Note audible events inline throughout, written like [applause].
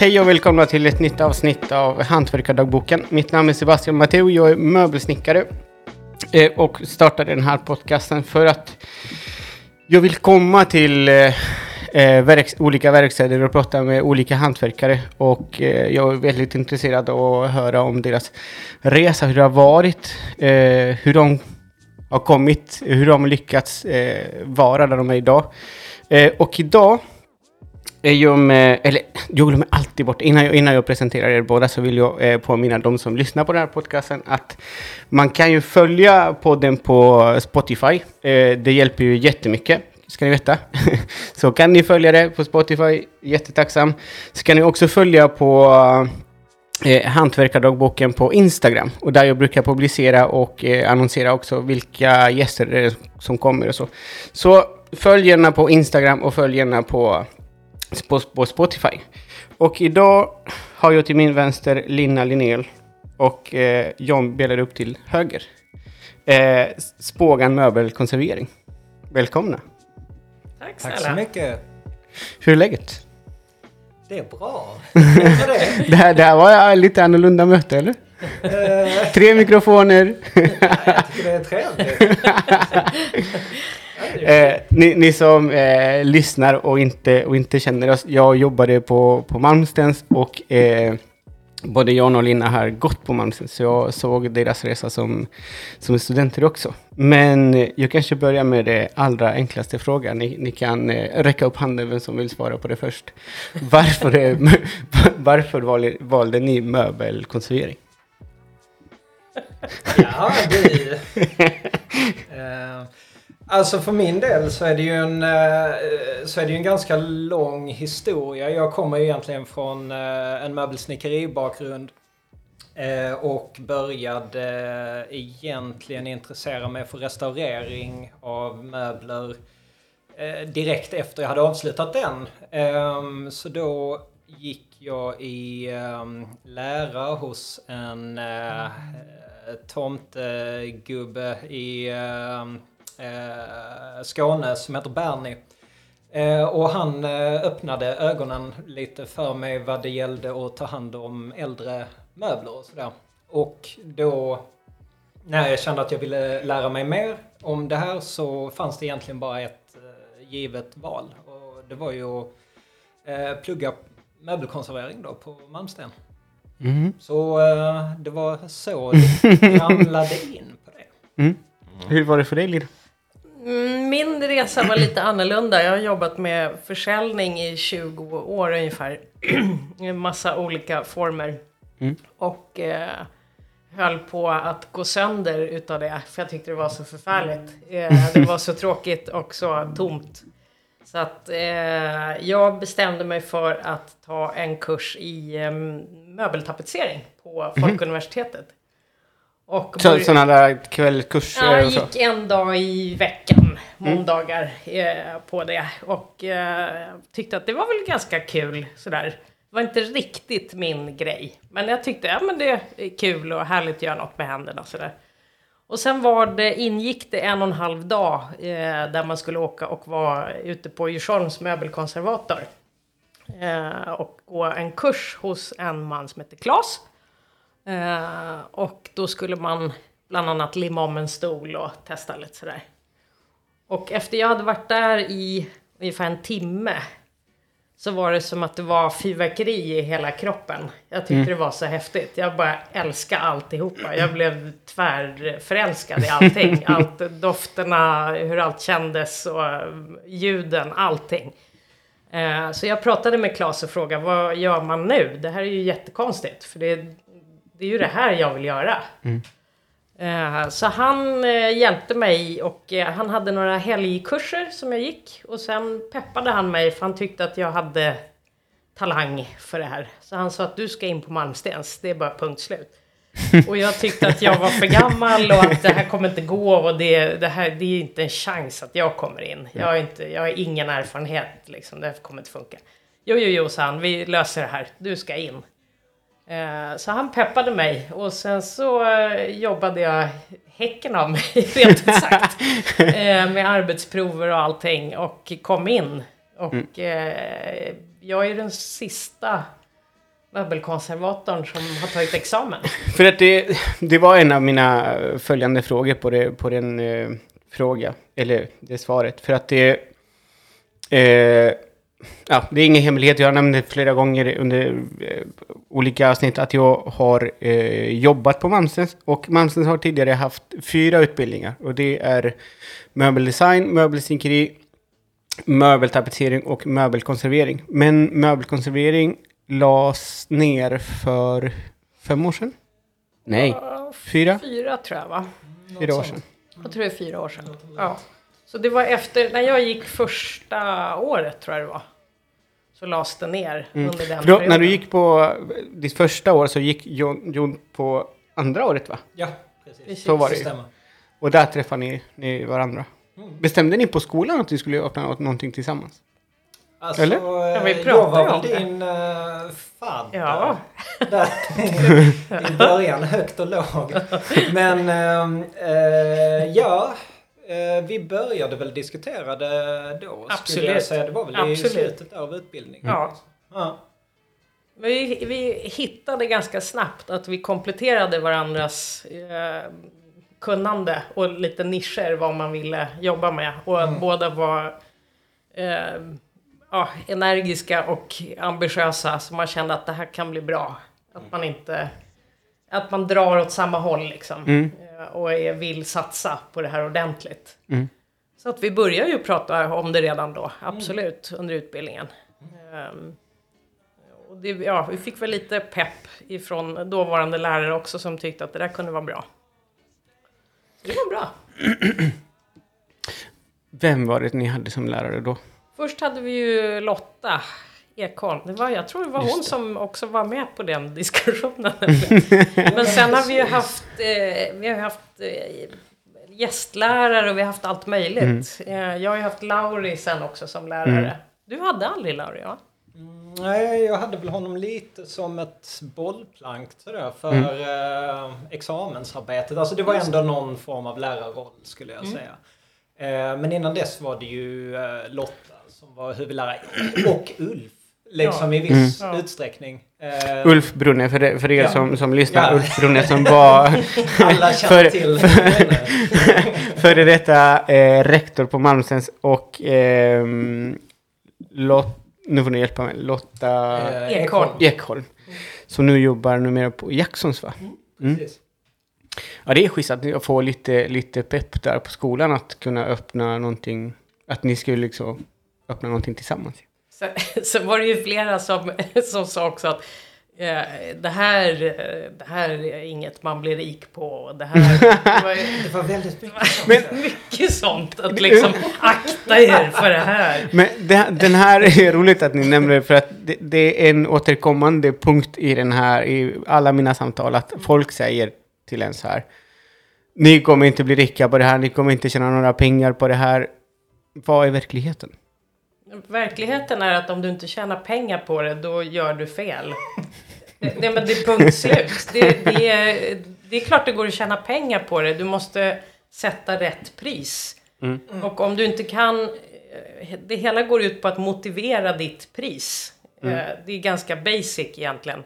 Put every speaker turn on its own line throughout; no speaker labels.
Hej och välkomna till ett nytt avsnitt av Hantverkardagboken. Mitt namn är Sebastian Matteo, jag är möbelsnickare eh, och startade den här podcasten för att jag vill komma till eh, eh, verks olika verkstäder och prata med olika hantverkare. Och jag är väldigt intresserad av att höra om deras resa, hur det har varit, hur de har kommit, hur de har lyckats vara där de är idag. Och idag Eh, jag med, eller jag glömmer alltid bort, innan jag, innan jag presenterar er båda så vill jag eh, påminna de som lyssnar på den här podcasten att man kan ju följa podden på Spotify. Eh, det hjälper ju jättemycket, ska ni veta. [laughs] så kan ni följa det på Spotify, jättetacksam. Så kan ni också följa på eh, Hantverkardagboken på Instagram. Och där jag brukar publicera och eh, annonsera också vilka gäster det är som kommer och så. Så följ gärna på Instagram och följ gärna på på, på Spotify. Och idag har jag till min vänster Linna Linnell och eh, John Belar upp till höger. Eh, Spågan möbelkonservering. Välkomna!
Tack
Tack så mycket.
Hur är läget?
Det är bra. [laughs] Det det.
Det här, det här var lite annorlunda möte, eller?
Eh,
Tre mikrofoner.
jag tycker det är trevligt. [laughs]
Eh, ni, ni som eh, lyssnar och inte, och inte känner oss, jag jobbade på, på Malmstens och eh, både John och Lina har gått på Malmstens, så jag såg deras resa som, som studenter också. Men jag kanske börjar med det allra enklaste frågan. Ni, ni kan eh, räcka upp handen vem som vill svara på det först. Varför, eh, [laughs] varför valde, valde ni möbelkonservering?
Ja, du. [laughs] Alltså för min del så är det ju en, eh, så är det ju en ganska lång historia. Jag kommer ju egentligen från eh, en möbelsnickeribakgrund. Eh, och började egentligen intressera mig för restaurering av möbler direkt efter jag hade avslutat den. Ehm, så då gick jag i ehm, lära hos en tomtegubbe i ehm, eh, Skåne som heter Bernie. Eh, och han eh, öppnade ögonen lite för mig vad det gällde att ta hand om äldre möbler och sådär. Och då när jag kände att jag ville lära mig mer om det här så fanns det egentligen bara ett eh, givet val. Och det var ju att eh, plugga möbelkonservering då på Malmsten.
Mm.
Så eh, det var så det [laughs] ramlade in på det.
Mm. Hur var det för dig, Lina?
Mm, Min resa var lite annorlunda. Jag har jobbat med försäljning i 20 år ungefär. I [clears throat] en massa olika former.
Mm.
Och eh, höll på att gå sönder utav det. För jag tyckte det var så förfärligt. Eh, det var så [laughs] tråkigt och så tomt. Så att eh, jag bestämde mig för att ta en kurs i eh, möbeltapetsering på Folkuniversitetet. Och
Så, sådana där kvällskurser
Ja, jag gick en dag i veckan, måndagar, eh, på det. Och eh, tyckte att det var väl ganska kul sådär. Det var inte riktigt min grej. Men jag tyckte, ja men det är kul och härligt att göra något med händerna sådär. Och sen var det, ingick det en och en halv dag eh, där man skulle åka och vara ute på Djursholms möbelkonservator. Eh, och gå en kurs hos en man som heter Klas. Eh, och då skulle man bland annat limma om en stol och testa lite sådär. Och efter jag hade varit där i ungefär en timme så var det som att det var fyrverkeri i hela kroppen. Jag tyckte det var så häftigt. Jag bara älskade alltihopa. Jag blev tvärförälskad i allting. [laughs] Allt, dofterna, hur allt kändes och ljuden, allting. Eh, Så jag pratade med Claes och frågade vad gör man nu? Det här är ju jättekonstigt. För det, det är ju det här jag vill göra. Eh, Så han eh, hjälpte mig och eh, han hade några helgkurser som jag gick. Och sen peppade han mig för han tyckte att jag hade talang för det här. Så han sa att du ska in på Malmstens, det är bara punkt slut. Och jag tyckte att jag var för gammal och att det här kommer inte gå och det, det här det är inte en chans att jag kommer in. Jag har, inte, jag har ingen erfarenhet liksom, det här kommer inte funka. Jo, jo, jo, sa han, vi löser det här, du ska in. Eh, Så han peppade mig och sen så eh, jobbade jag häcken av mig, [laughs] rent ut sagt. Eh, Med arbetsprover och allting och kom in. Och eh, jag är den sista möbelkonservatorn som har tagit examen. [laughs]
För att det, det var en av mina följande frågor på, det, på den eh, fråga, eller det svaret. För att det... Eh, ja, det är ingen hemlighet, jag har nämnt det flera gånger under eh, olika avsnitt att jag har eh, jobbat på Mamsens. Och Mamsens har tidigare haft fyra utbildningar. Och det är möbeldesign, möbelsnickeri, möbeltapetsering och möbelkonservering. Men möbelkonservering lades ner för fem år sedan? Nej, fyra?
Fyra tror jag va?
Fyra år sedan.
Jag tror det är fyra år sedan. Ja. Så det var efter, när jag gick första året tror jag det var. Så lades det ner under den
Mm. För då, när
perioden.
du gick på ditt första år så gick Jon, Jon på andra året va?
Ja, precis.
Precis.
Så var det ju. Och där träffade ni, ni varandra.
Mm.
Bestämde ni på skolan att ni skulle öppna något- någonting tillsammans?
Alltså,
Eller?
Ja, vi
eh,
pratade
jag var
om
väl din uh, fadder.
Ja. [laughs]
Där, I början, högt och lågt. [laughs] Men ehm, eh, ja, eh, vi började väl diskutera det då.
Absolut.
jag säga. Det var väl i
Absolut.
slutet av utbildningen.
Ja.
Ja.
Vi, vi hittade ganska snabbt att vi kompletterade varandras eh, kunnande och lite nischer vad man ville jobba med. Och att båda var eh, ja, energiska och ambitiösa så man kände att det här kan bli bra. Att man inte att man drar åt samma håll liksom.
Mm.
Och är, vill satsa på det här ordentligt.
Mm.
Så att vi börjar ju prata om det redan då, absolut, under utbildningen. Ehm, och det, ja, vi fick väl lite pepp ifrån dåvarande lärare också som tyckte att det där kunde vara bra. Så det var bra.
Vem var det ni hade som lärare då?
Först hade vi ju Lotta Ekholm. Det var, jag tror det var hon som också var med på den [laughs] diskussionen. [laughs] Men sen har vi ju haft, eh, vi har haft eh, gästlärare och vi har haft allt möjligt. Eh, jag har ju haft Lauri sen också som lärare. Du hade aldrig Lauri, ja?
Mm, Nej, jag hade väl honom lite som ett bollplank sådär, för eh, examensarbetet. Alltså det var ändå någon form av lärarroll skulle jag säga. Eh, men innan dess var det ju eh, Lotta som var huvudlärare. [clears throat] Och Ulf. Liksom i viss
Mm.
utsträckning. Eh,
Ulf Brunne, för, det, för er
Ja.
som, som lyssnar.
Ja.
Ulf Brunne som var [laughs]
Alla känner
för-
till [laughs]
för- före detta eh, rektor på Malmstens och ehm, Lot, nu får ni hjälpa mig, Lotta
Eh,
Ekholm.
Ekholm. Som nu jobbar numera på Jacksons va? Mm.
Precis.
Ja, det är schysst att får lite, lite pepp där på skolan att kunna öppna någonting, att ni skulle liksom öppna någonting tillsammans.
Sen, [laughs] sen var det ju flera som, [laughs] som sa också att eh, det, här, det här är inget man blir rik på. Det, här, det var ju [laughs]
Det var väldigt mycket sånt.
mycket sånt. Att liksom akta er för det här.
Men det, den här är roligt att ni nämner det för att det, det är en återkommande punkt i den här, i alla mina samtal, att folk säger till en så här. Ni kommer inte bli rika på det här, ni kommer inte tjäna några pengar på det här. Vad är verkligheten?
Verkligheten är att om du inte tjänar pengar på det, då gör du fel. Det, det, men det är punkt slut. Det, det, är, det är klart det går att tjäna pengar på det. Du måste sätta rätt pris. Och om du inte kan... eh, Det hela går ut på att motivera ditt pris. Eh, Det är ganska basic egentligen.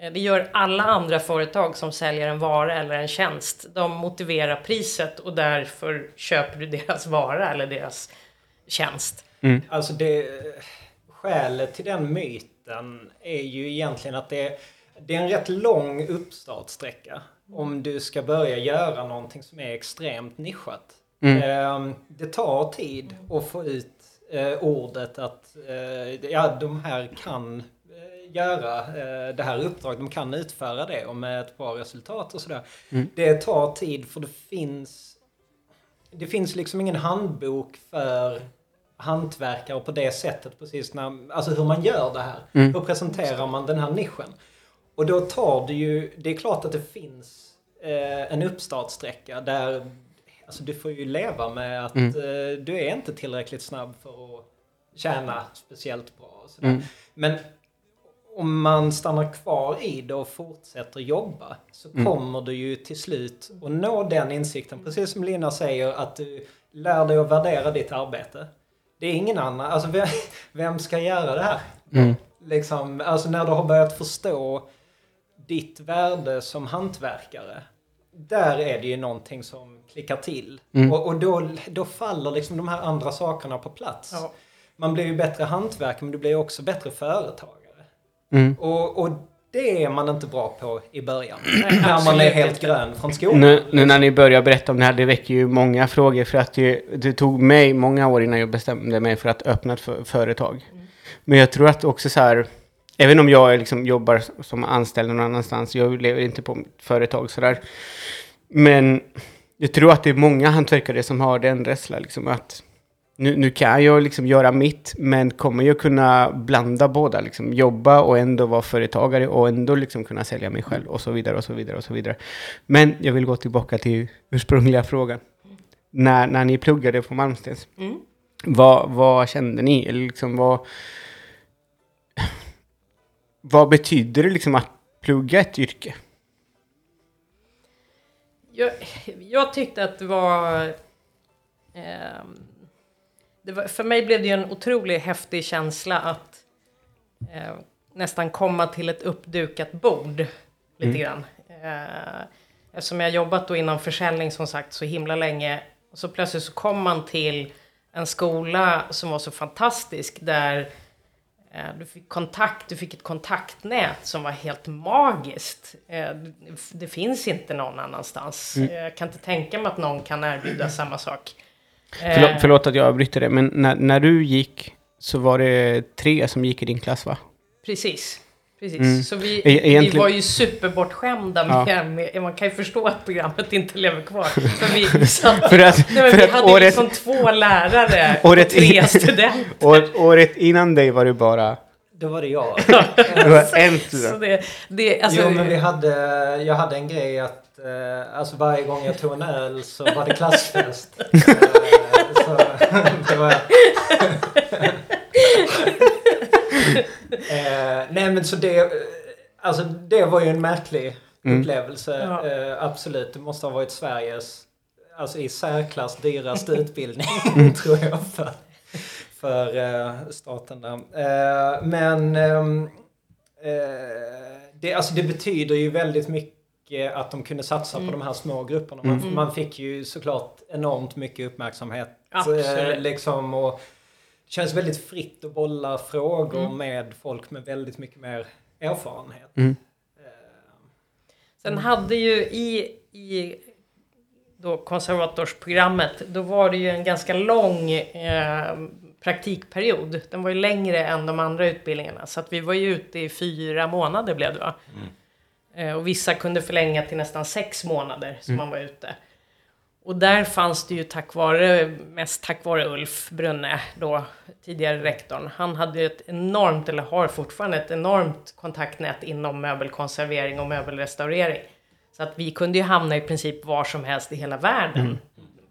Eh, Det gör alla andra företag som säljer en vara eller en tjänst. De motiverar priset och därför köper du deras vara eller deras tjänst.
Alltså det, skälet till den myten är ju egentligen att det, det är en rätt lång uppstartsträcka. Om du ska börja göra någonting som är extremt nischat. Eh, det tar tid att få ut eh, ordet att eh, ja, de här kan eh, göra det här uppdraget. De kan utföra det och med ett bra resultat och sådär. Det tar tid för det finns det finns liksom ingen handbok för hantverkare på det sättet precis när, alltså hur man gör det här. Hur presenterar man den här nischen? Och då tar det ju, det är klart att det finns eh, en uppstartsträcka där alltså du får ju leva med att eh, du är inte tillräckligt snabb för att tjäna speciellt bra. Sådär. Men om man stannar kvar i det och fortsätter jobba så kommer du ju till slut att nå den insikten. Precis som Lina säger att du lär dig att värdera ditt arbete. Det är ingen annan. Alltså vem, [laughs] vem ska göra det här? Liksom, alltså när du har börjat förstå ditt värde som hantverkare. Där är det ju någonting som klickar till.
Mm.
Och, och då, då faller liksom de här andra sakerna på plats.
Ja.
Man blir ju bättre hantverkare men du blir också bättre företagare.
Mm.
Och, och det är man inte bra på i början.
Nej,
när man är helt grön från skolan.
Nu, nu när ni börjar berätta om det här, det väcker ju många frågor för att det, det tog mig många år innan jag bestämde mig för att öppna ett för, företag. Men jag tror att också så här, även om jag liksom jobbar som anställd någon annanstans, jag lever inte på ett företag sådär. Men jag tror att det är många hantverkare som har den rädslan, liksom att nu, nu kan jag liksom göra mitt, men kommer jag kunna blanda båda? Liksom jobba och ändå vara företagare och ändå liksom kunna sälja mig själv och så vidare och så vidare och så vidare. Men jag vill gå tillbaka till ursprungliga frågan. När, när ni pluggade på Malmstens,
Mm.
vad, vad kände ni? Eller liksom vad, vad betyder det liksom att plugga ett yrke?
Jag, jag tyckte att det var, det var... För mig blev det ju en otroligt häftig känsla att eh, nästan komma till ett uppdukat bord. Lite grann. Eh, eftersom jag jobbat då inom försäljning som sagt så himla länge. Och så plötsligt så kom man till en skola som var så fantastisk där Eh, Du fick kontakt, du fick ett kontaktnät som var helt magiskt. Eh, Det finns inte någon annanstans.
Mm.
Jag kan inte tänka mig att någon kan erbjuda samma sak. Eh,
Förlåt, förlåt att jag avbryter det, men när, när du gick så var det tre som gick i din klass va?
Precis. Precis.
Mm.
Så vi,
E-
vi
egentligen-
var ju superbortskämda
Ja.
med, man kan ju förstå att programmet inte lever kvar. [laughs] För vi, vi, satt,
För att,
nej, men
för
vi
att
hade
året,
liksom två lärare och
Året
tre
in-
studenter.
år, året innan dig var det bara
Då var det jag. [laughs]
det var [laughs] en
Så det, det, alltså,
jo men vi hade, jag hade en grej att eh, alltså varje gång jag tog en öl så var det klassfest. [laughs] Det var, [laughs] eh, nej men så det, eh, alltså det var ju en märklig
Mm.
upplevelse.
Ja.
Eh, absolut, det måste ha varit Sveriges alltså i särklass dyraste [laughs] utbildning tror jag för, för eh, staten där. Eh, men ehm, eh, det, alltså det betyder ju väldigt mycket att de kunde satsa på de här små grupperna. Man,
Mm.
man fick ju såklart enormt mycket uppmärksamhet.
Absolut.
Eh, liksom, och det känns väldigt fritt att bolla frågor
Mm.
med folk med väldigt mycket mer erfarenhet.
Mm.
Eh,
Sen hade ju i, i då konservatorsprogrammet, då var det ju en ganska lång eh, praktikperiod. Den var ju längre än de andra utbildningarna. Så att vi var ju ute i fyra månader blev det va? Eh, och vissa kunde förlänga till nästan sex månader som man var ute. Och där fanns det ju tack vare, mest tack vare Ulf Brunne, då tidigare rektorn. Han hade ju ett enormt, eller har fortfarande ett enormt kontaktnät inom möbelkonservering och möbelrestaurering. Så att vi kunde ju hamna i princip var som helst i hela världen.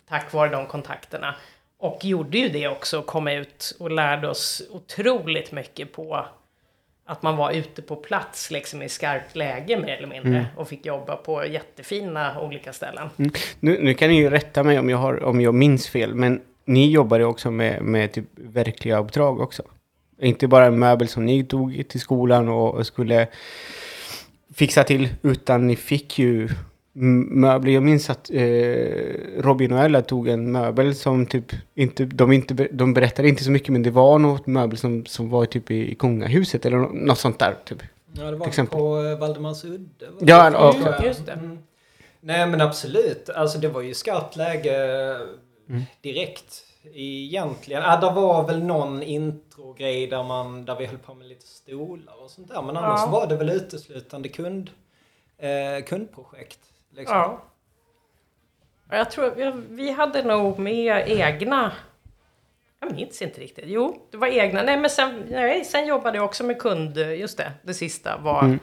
Tack vare de kontakterna. Och gjorde ju det också, kom ut och lärde oss otroligt mycket på att man var ute på plats liksom i skarpt läge mer eller mindre. Och fick jobba på jättefina olika ställen.
Mm. Nu, nu kan ni ju rätta mig om jag, har, om jag minns fel, men ni jobbade också med, med typ verkliga uppdrag också. Inte bara en möbel som ni tog till skolan och, och skulle fixa till, utan ni fick ju möbler. Jag minns att eh, Robin och Ella tog en möbel som typ inte, de, inte, de berättade inte så mycket, men det var något möbel som, som var typ i, i kungahuset eller nå- något sånt där. Typ.
Ja, det var
Till
på eh, Valdemarsudde.
Ja,
det?
ja,
just det.
Mm. Nej men absolut. Alltså det var ju skarpt läge
Mm.
direkt. Egentligen. Ja, det var väl någon introgrej där, man, där vi höll på med lite stolar och sånt där. Men annars
Ja.
var det väl uteslutande kund, eh, kundprojekt. Liksom.
Ja. Ja, Jag tror vi, vi hade nog med egna... Jag minns inte riktigt. Jo, det var egna. Nej, men sen, nej, sen jobbade jag också med kund. Just det, det sista var
Mm.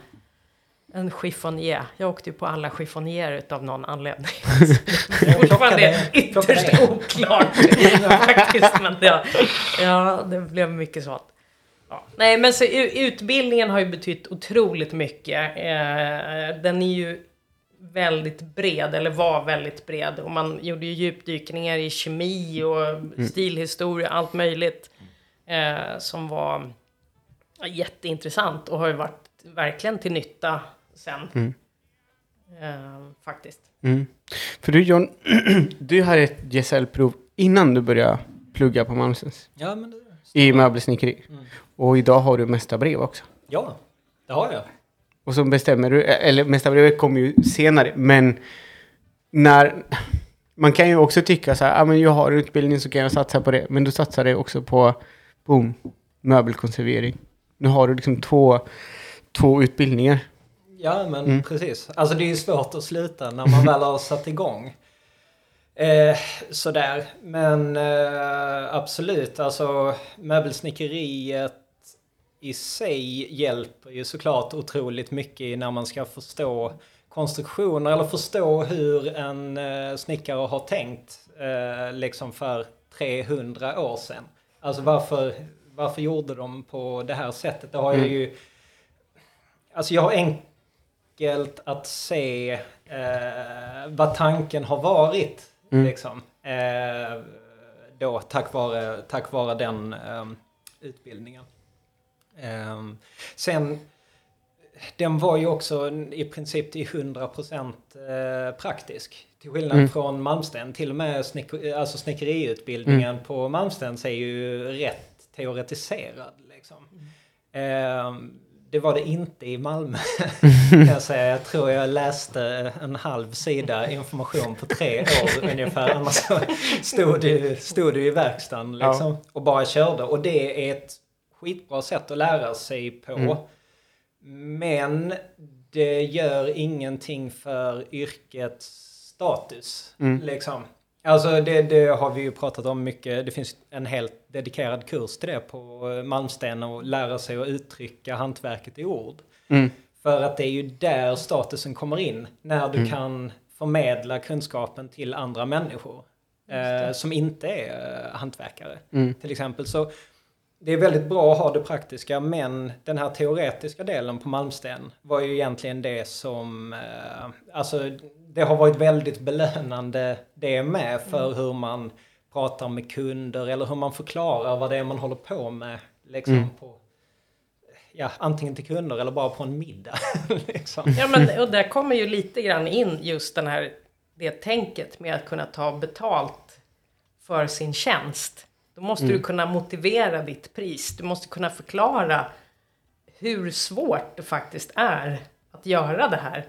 en chiffonier. Jag åkte ju på alla chiffonierer av någon anledning. [laughs] Fortfarande ytterst oklart [laughs] faktiskt. Men ja, ja, det blev mycket sånt. Ja. Nej, men så, utbildningen har ju betytt otroligt mycket. Eh, den är ju väldigt bred, eller var väldigt bred. Och man gjorde ju djupdykningar i kemi och stilhistoria, allt möjligt. Eh, som var jätteintressant och har ju varit verkligen till nytta sen.
Mm.
Eh, faktiskt.
Mm. För du John, [clears throat] du hade ett gesällprov innan du började plugga på Malmstens
Ja, men det...
i möbelsnickeri.
Mm.
Och idag har du mesta brev också.
Ja, det har jag.
Och så bestämmer du, eller mesta brevet kommer ju senare, men när... Man kan ju också tycka så här, ah, men jag har utbildning så kan jag satsa på det. Men du satsar det också på, boom, möbelkonservering. Nu har du liksom två, två utbildningar.
Ja, men
Mm.
precis. Alltså det är ju svårt att sluta när man väl har satt igång. [laughs] Eh, sådär. Men eh, absolut, alltså möbelsnickeriet i sig hjälper ju såklart otroligt mycket när man ska förstå konstruktioner eller förstå hur en eh, snickare har tänkt eh, liksom för 300 år sedan. Alltså varför, varför gjorde de på det här sättet? Det har jag
Mm.
ju... Alltså jag har enkelt att se eh, vad tanken har varit.
Mm.
Liksom. Eh, då tack vare, tack vare den eh, utbildningen. Eh, sen, den var ju också i princip till 100% eh, praktisk. Till skillnad
Mm.
från Malmsten. Till och med snick, alltså snickeriutbildningen på Malmstens är ju rätt teoretiserad. Liksom. Eh, det var det inte i Malmö. [laughs] jag, säga. jag tror jag läste en halv sida information på tre år ungefär. Annars stod du, stod du i verkstaden liksom, och bara körde. Och det är ett skitbra sätt att lära sig på.
Mm.
Men det gör ingenting för yrkets status.
Mm.
Liksom. Alltså det, det har vi ju pratat om mycket. Det finns en helt dedikerad kurs till det på Malmsten och lära sig att uttrycka hantverket i ord.
Mm.
För att det är ju där statusen kommer in. När du kan förmedla kunskapen till andra människor. Eh, som inte är eh, hantverkare.
Mm.
Till exempel. Så det är väldigt bra att ha det praktiska men den här teoretiska delen på Malmsten var ju egentligen det som... Eh, alltså det har varit väldigt belönande det med för hur man pratar med kunder eller hur man förklarar vad det är man håller på med. Liksom
Mm.
på, ja, antingen till kunder eller bara på en middag. [laughs] liksom.
Ja, men och där kommer ju lite grann in just den här, det tänket med att kunna ta betalt för sin tjänst. Då måste du kunna motivera ditt pris. Du måste kunna förklara hur svårt det faktiskt är att göra det här.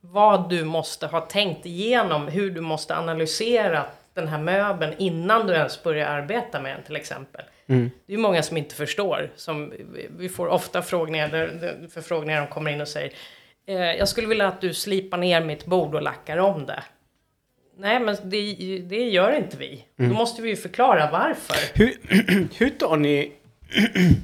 Vad du måste ha tänkt igenom, hur du måste analysera den här möbeln innan du ens börjar arbeta med den till exempel.
Mm.
Det är många som inte förstår. Som, vi får ofta frågningar, där, där, förfrågningar de kommer in och säger eh, Jag skulle vilja att du slipar ner mitt bord och lackar om det. Nej, men det, det gör inte vi. Då måste vi ju förklara varför.
Hur, [clears throat] hur tar ni... [clears throat]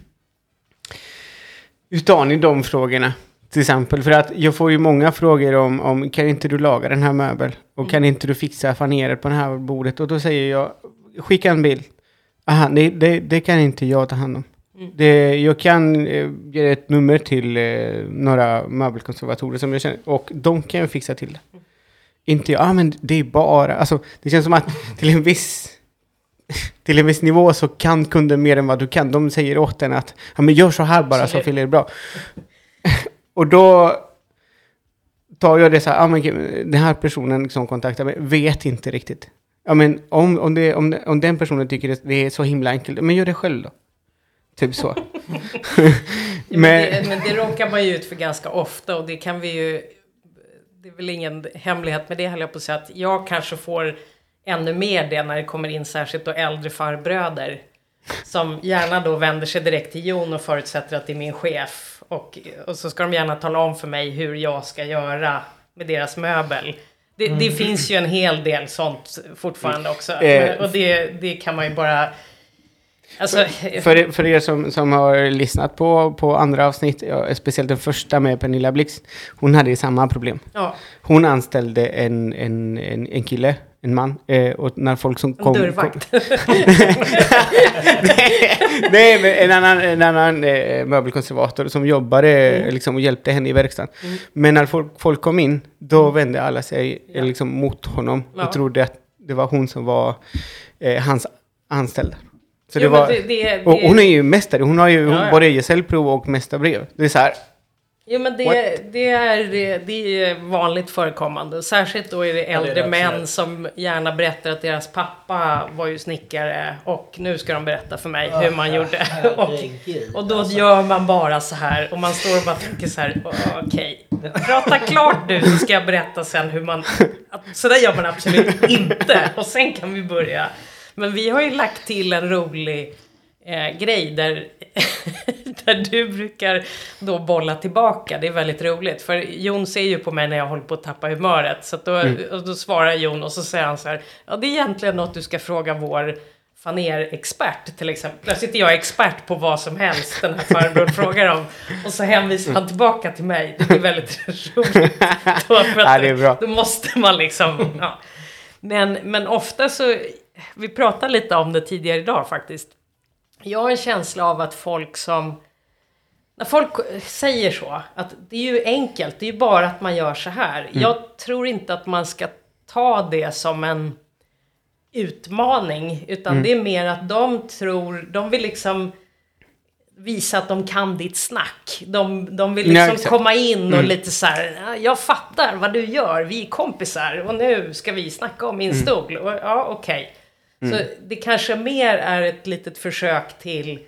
hur tar ni de frågorna? Till exempel, för att jag får ju många frågor om, om kan inte du laga den här möbeln? Och kan inte du fixa faneret på det här bordet? Och då säger jag, skicka en bild. Aha, det, det, det kan inte jag ta hand om. Det, jag kan eh, ge ett nummer till eh, några möbelkonservatorer som jag känner, och de kan ju fixa till det. Inte jag, ah, men det är bara, alltså det känns som att till en viss till en viss nivå så kan kunden mer än vad du kan. De säger åt en att ja, men gör så här bara så fyller det bra. [laughs] och då tar jag det så här, ja, men den här personen som kontaktar mig vet inte riktigt. Ja, men om, om, det, om, om den personen tycker det, det är så himla enkelt, men gör det själv då. Typ så. [laughs] [laughs] Men-
men, det, men det råkar man ju ut för ganska ofta och det kan vi ju... Det är väl ingen hemlighet med det höll jag på att säga att jag kanske får ännu mer det när det kommer in särskilt då äldre farbröder. Som gärna då vänder sig direkt till Jon och förutsätter att det är min chef. Och, och så ska de gärna tala om för mig hur jag ska göra med deras möbel. Det, det finns ju en hel del sånt fortfarande också. Men- och det, det kan man ju bara... Alltså,
För, er- för er som, som har lyssnat på, på andra avsnitt, ja, speciellt den första med Pernilla Blixt, hon hade samma problem.
ja,
Hon anställde en, en, en, en kille, en man, eh, och när folk som
en
kom...
dörrvakt. [laughs]
Nej, men en annan, en annan eh, möbelkonservator som jobbade
Mm.
liksom, och hjälpte henne i verkstaden. Men när folk, folk kom in, då vände alla sig
Mm. Ja.
eh, liksom, mot honom och trodde att det var hon som var eh, hans anställda. Så
Jo,
det
men
var,
det- det-
och
det-
hon är ju mästare. Hon har ju
Ja, ja.
både gesällprov och mästarbrev. Det är så här.
Jo men det, det, är, det är vanligt förekommande. Särskilt då är det
det är
äldre
det
män som gärna berättar att deras pappa var ju snickare och nu ska de berätta för mig hur man gjorde. [laughs] [laughs] Och, och då
alltså.
gör man bara så här och man står och bara tänker så här, "Åh, okej, prata klart nu så ska jag berätta sen hur man, [laughs] att, så där gör man absolut inte och sen kan vi börja. Men vi har ju lagt till en rolig eh, grej där, [laughs] där du brukar då bolla tillbaka. Det är väldigt roligt. För Jon ser ju på mig när jag håller på att tappa humöret. Så då, och då svarar Jon och så säger han så här. Ja, det är egentligen något du ska fråga vår faner-expert till exempel. Där sitter jag expert på vad som helst den här farbrorn [laughs] frågar om. Och så hänvisar han tillbaka till mig. Det är väldigt [laughs] roligt. Då,
Ja, det är bra.
Då måste man liksom... Ja. Men, men ofta så... Vi pratade lite om det tidigare idag faktiskt. Jag har en känsla av att folk som... När folk säger så, att det är ju enkelt, det är ju bara att man gör så här. Jag tror inte att man ska ta det som en utmaning, utan det är mer att de tror, de vill liksom visa att de kan ditt snack. De, de vill
Ja,
liksom
exakt.
komma in och lite så här, "Ja, jag fattar vad du gör, vi är kompisar och nu ska vi snacka om min stol. Och, ja, okej. Så det kanske mer är ett litet försök till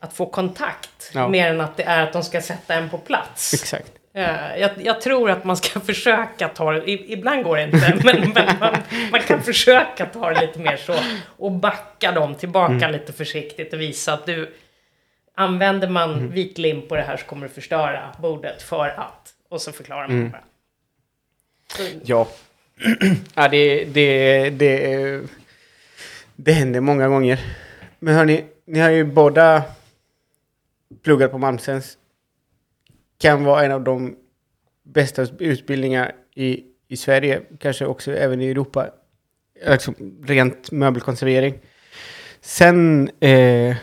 att få kontakt,
Ja.
mer än att det är att de ska sätta en på plats.
Exakt.
Eh, Jag, jag tror att man ska [laughs] försöka ta det, ibland går det inte, [laughs] men, men man, man kan försöka ta det lite mer så och backa dem tillbaka
Mm.
lite försiktigt och visa att du använder man
Mm.
vit lim på det här så kommer du förstöra bordet för att och så förklarar man
Mm.
bara. Så,
Ja. [clears throat] ja, det, det, det, det händer många gånger. Men hörni, ni har ju båda pluggat på Malmsens. Kan vara en av de bästa utbildningar i, i Sverige, kanske också även i Europa. Alltså rent möbelkonservering. Sen, eh,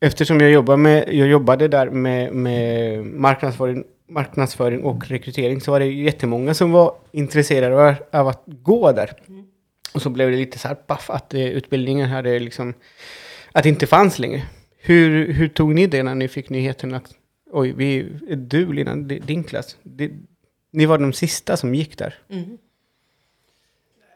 eftersom jag, jobbar med, jag jobbade där med, med marknadsföring, marknadsföring och rekrytering så var det jättemånga som var intresserade av, av att gå där. Mm. Och så blev det lite så här paff att eh, utbildningen hade liksom, att det inte fanns längre. Hur, hur tog ni det när ni fick nyheten att oj, vi, du Lina, di- din klass, det, ni var de sista som gick där.
mm.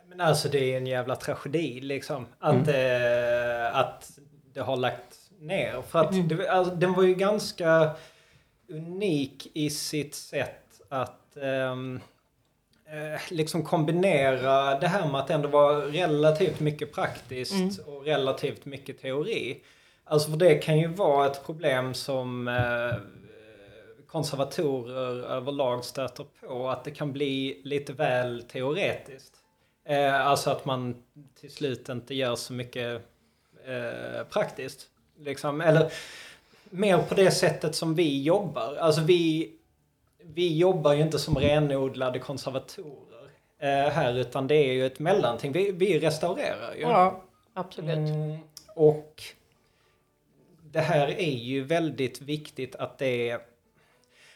Men alltså det är en jävla tragedi liksom. Att, eh, att det har lagt ner. För att det, alltså, den var ju ganska unik i sitt sätt att eh, liksom kombinera det här med att ändå vara relativt mycket praktiskt och relativt mycket teori. Alltså för det kan ju vara ett problem som eh, konservatorer överlag stöter på. Att det kan bli lite väl teoretiskt. Eh, alltså att man till slut inte gör så mycket eh, praktiskt. Liksom. Eller mer på det sättet som vi jobbar. Alltså vi, vi jobbar ju inte som renodlade konservatorer eh, här utan det är ju ett mellanting. Vi, vi restaurerar ju.
Ja, absolut.
Mm, och det här är ju väldigt viktigt att det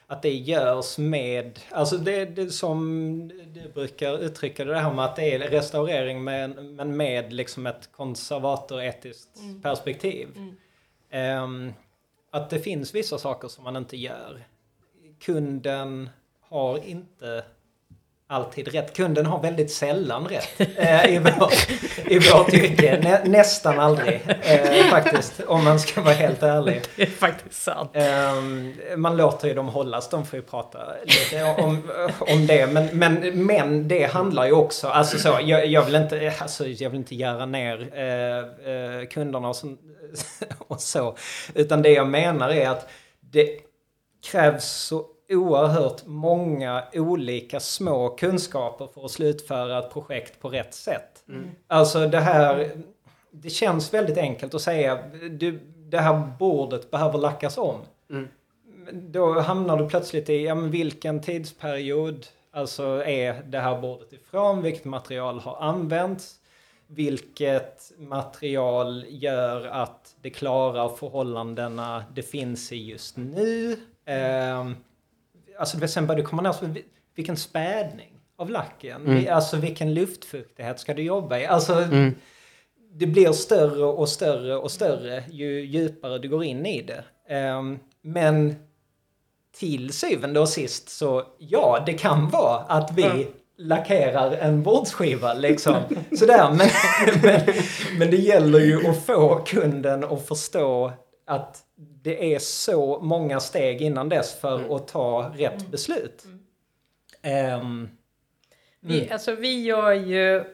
att det görs med, alltså det, det som du brukar uttrycka det här med att det är restaurering men, men med liksom ett konservatoretiskt perspektiv. Ehm, att det finns vissa saker som man inte gör. Kunden har inte alltid rätt. Kunden har väldigt sällan rätt [laughs] eh, i, vår, i vårt yrke. Nä, nästan aldrig eh, faktiskt, om man ska vara helt ärlig.
Det är faktiskt sant.
Ehm, man låter ju dem hållas, de får ju prata lite om, om det. Men, men, men det handlar ju också, alltså så, jag, jag, vill, inte, alltså, jag vill inte göra ner eh, eh, kunderna och så, och så. Utan det jag menar är att det krävs så oerhört många olika små kunskaper för att slutföra ett projekt på rätt sätt. Alltså det här, det känns väldigt enkelt att säga, du, det här bordet behöver lackas om. Då hamnar du plötsligt i, ja men vilken tidsperiod, alltså är det här bordet ifrån, vilket material har använts, vilket material gör att det klarar förhållandena det finns i just nu. Ehm, alltså det sen börjar du komma ner så vi- vilken spädning av lacken, Vi- alltså vilken luftfuktighet ska du jobba i? Alltså det blir större och större och större ju djupare du går in i det. Ehm, men till syvende och sist så ja, det kan vara att vi lackerar en bordsskiva liksom. [laughs] Sådär, men, men, men det gäller ju att få kunden att förstå att det är så många steg innan dess för att ta rätt beslut. Um,
vi, alltså vi gör ju,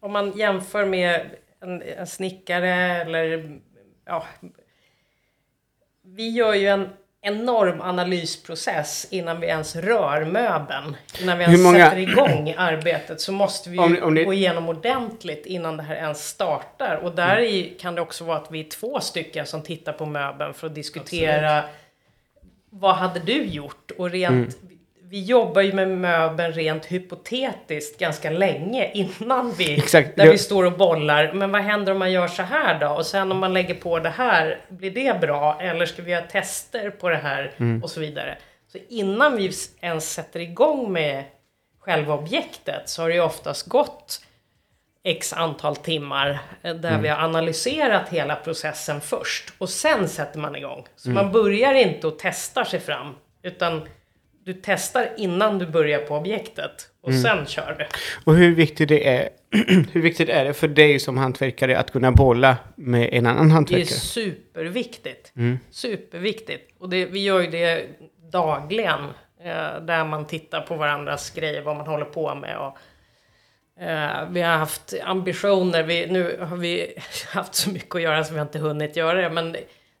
om man jämför med en, en snickare eller ja, vi gör ju en enorm analysprocess innan vi ens rör möbeln. Innan vi ens många... sätter igång arbetet så måste vi om, om det... gå igenom ordentligt innan det här ens startar. Och där mm. kan det också vara att vi är två stycken som tittar på möbeln för att diskutera Absolut. vad hade du gjort? Och rent mm vi jobbar ju med möbeln rent hypotetiskt ganska länge innan vi, Exakt. där vi står och bollar. Men vad händer om man gör så här då? Och sen om man lägger på det här, blir det bra? Eller ska vi göra tester på det här? Mm. Och så vidare. Så innan vi ens sätter igång med själva objektet så har det ju oftast gått x antal timmar eh, där mm. vi har analyserat hela processen först. Och sen sätter man igång. Så mm. man börjar inte och testar sig fram. Utan du testar innan du börjar på objektet och mm. sen kör du.
Och hur viktigt, det är, [clears throat] hur viktigt är det för dig som hantverkare att kunna bolla med en annan hantverkare?
Det är superviktigt. Mm. Superviktigt. Och det, vi gör ju det dagligen. Eh, där man tittar på varandras grejer, vad man håller på med. Och, eh, vi har haft ambitioner. Vi, nu har vi [laughs] haft så mycket att göra så vi har inte hunnit göra det. Men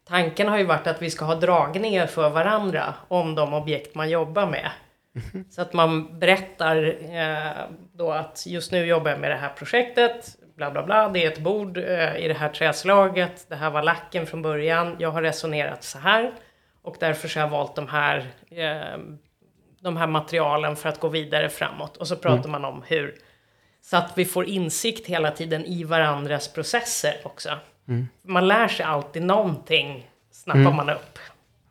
tanken har ju varit att vi ska ha dragningar för varandra om de objekt man jobbar med. Mm. Så att man berättar eh, då att just nu jobbar jag med det här projektet, bla bla bla, det är ett bord eh, i det här träslaget, det här var lacken från början, jag har resonerat så här och därför så har jag valt de här, eh, de här materialen för att gå vidare framåt. Och så pratar mm. man om hur, så att vi får insikt hela tiden i varandras processer också. Mm. Man lär sig alltid någonting, snappar mm. man upp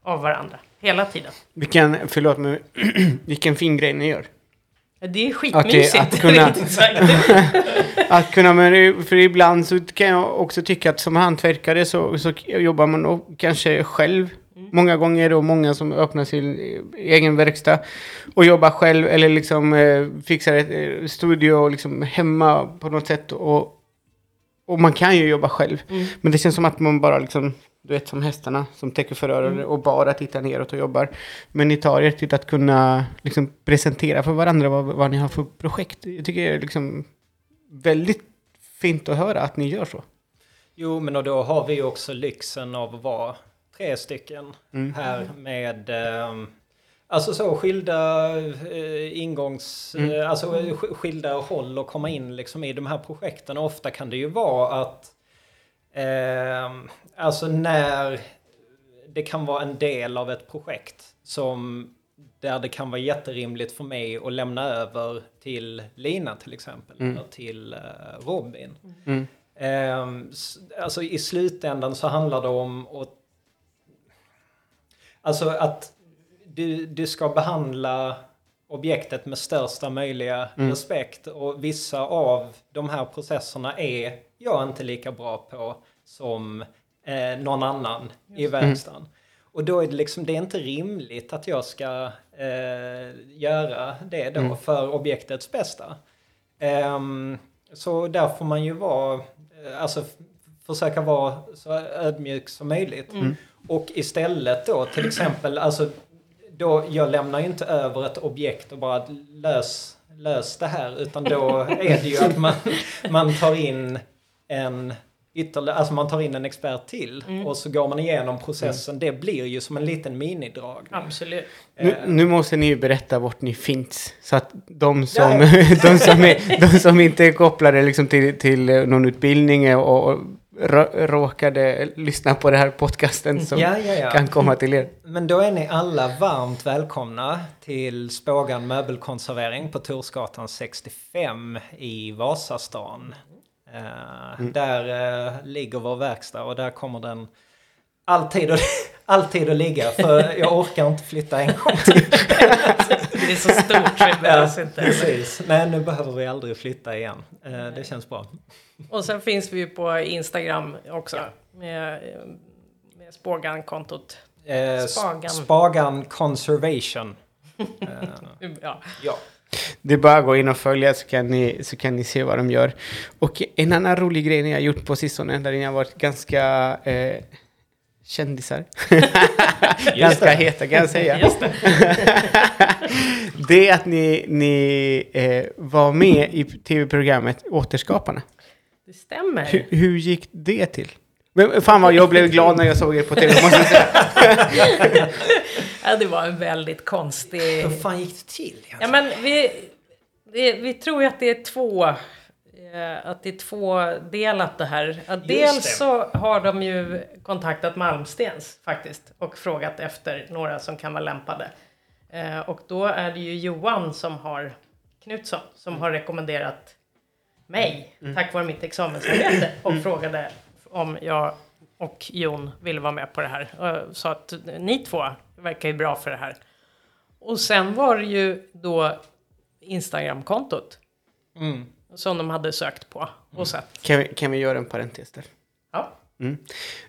av varandra. Hela tiden.
Vilken, förlåt mig, [clears throat] vilken fin grej ni gör.
Det är skitmysigt.
Att, att [laughs] kunna, [laughs] att kunna men för ibland så kan jag också tycka att som hantverkare så, så jobbar man nog kanske själv. Mm. Många gånger och många som öppnar sin egen verkstad och jobbar själv eller liksom eh, fixar ett eh, studio liksom hemma på något sätt. Och, och man kan ju jobba själv. Mm. Men det känns som att man bara liksom, du vet som hästarna som täcker förörare mm. och bara tittar neråt och jobbar. Men ni tar er till att kunna liksom presentera för varandra vad, vad ni har för projekt. Jag tycker det är liksom väldigt fint att höra att ni gör så.
Jo, men och då har vi också lyxen av att vara tre stycken mm. här med um, Alltså så skilda eh, ingångs... Mm. Eh, alltså eh, skilda håll att komma in liksom i de här projekten. Och ofta kan det ju vara att... Eh, alltså när det kan vara en del av ett projekt som... Där det kan vara jätterimligt för mig att lämna över till Lina till exempel. Mm. Eller till eh, Robin. Mm. Eh, alltså i slutändan så handlar det om att... Alltså att du, du ska behandla objektet med största möjliga mm. respekt. Och vissa av de här processerna är jag inte lika bra på som eh, någon annan Just. i verkstaden. Mm. Och då är det liksom, det är inte rimligt att jag ska eh, göra det då mm. för objektets bästa. Um, så där får man ju vara, eh, alltså försöka vara så ödmjuk som möjligt. Mm. Och istället då till exempel, alltså då, jag lämnar ju inte över ett objekt och bara lös, lös det här. Utan då är det ju att man, [laughs] man tar in en ytterligare, alltså man tar in en expert till mm. och så går man igenom processen. Mm. Det blir ju som en liten minidrag.
Absolut.
Nu, nu, måste ni ju berätta vart ni finns. Så att de som, [laughs] de som, är, [laughs] de som inte är kopplade liksom till, till någon utbildning och, och råkade lyssna på den här podcasten som ja, ja, ja. kan komma till er.
Men då är ni alla varmt välkomna till Spågan möbelkonservering på Torsgatan 65 i Vasastan. Uh, mm. Där uh, ligger vår verkstad och där kommer den alltid att, [laughs] alltid att ligga för jag orkar inte flytta en gång till. [laughs]
Det är så stort så det behövs inte.
Precis. Nej, nu behöver vi aldrig flytta igen. Eh, Det känns bra.
Och sen finns vi ju på Instagram också. Med, eh, med Spågan-kontot.
Eh,
Spagan.
Spagan Conservation. [laughs]
Ja.
Ja.
Det är bara att gå in och följa så kan, ni, så kan ni se vad de gör. Och en annan rolig grej ni har gjort på sistone, där ni har varit ganska eh, kändisar. [laughs] ganska
det.
heta kan jag säga.
Det. [laughs]
det är att ni, ni eh, var med i tv-programmet Återskaparna.
Det stämmer.
Hur, hur gick det till? Men fan vad jag blev glad när jag såg er på tv, måste jag säga. [laughs]
Ja, det var en väldigt konstig...
Hur fan gick det till?
Ja, men vi, det, vi tror ju att det är två... eh, Att det är tvådelat det här. Att dels
det.
så har de ju kontaktat Malmstens faktiskt och frågat efter några som kan vara lämpade. Eh, Och då är det ju Johan som har Knutsson som har rekommenderat mig tack vare mitt examensarbete och frågade om jag och Jon ville vara med på det här. Och sa att ni två verkar ju bra för det här. Och sen var det ju då Instagramkontot
Mm.
som de hade sökt på och sett.
Kan vi, kan vi göra en parentes där?
Ja,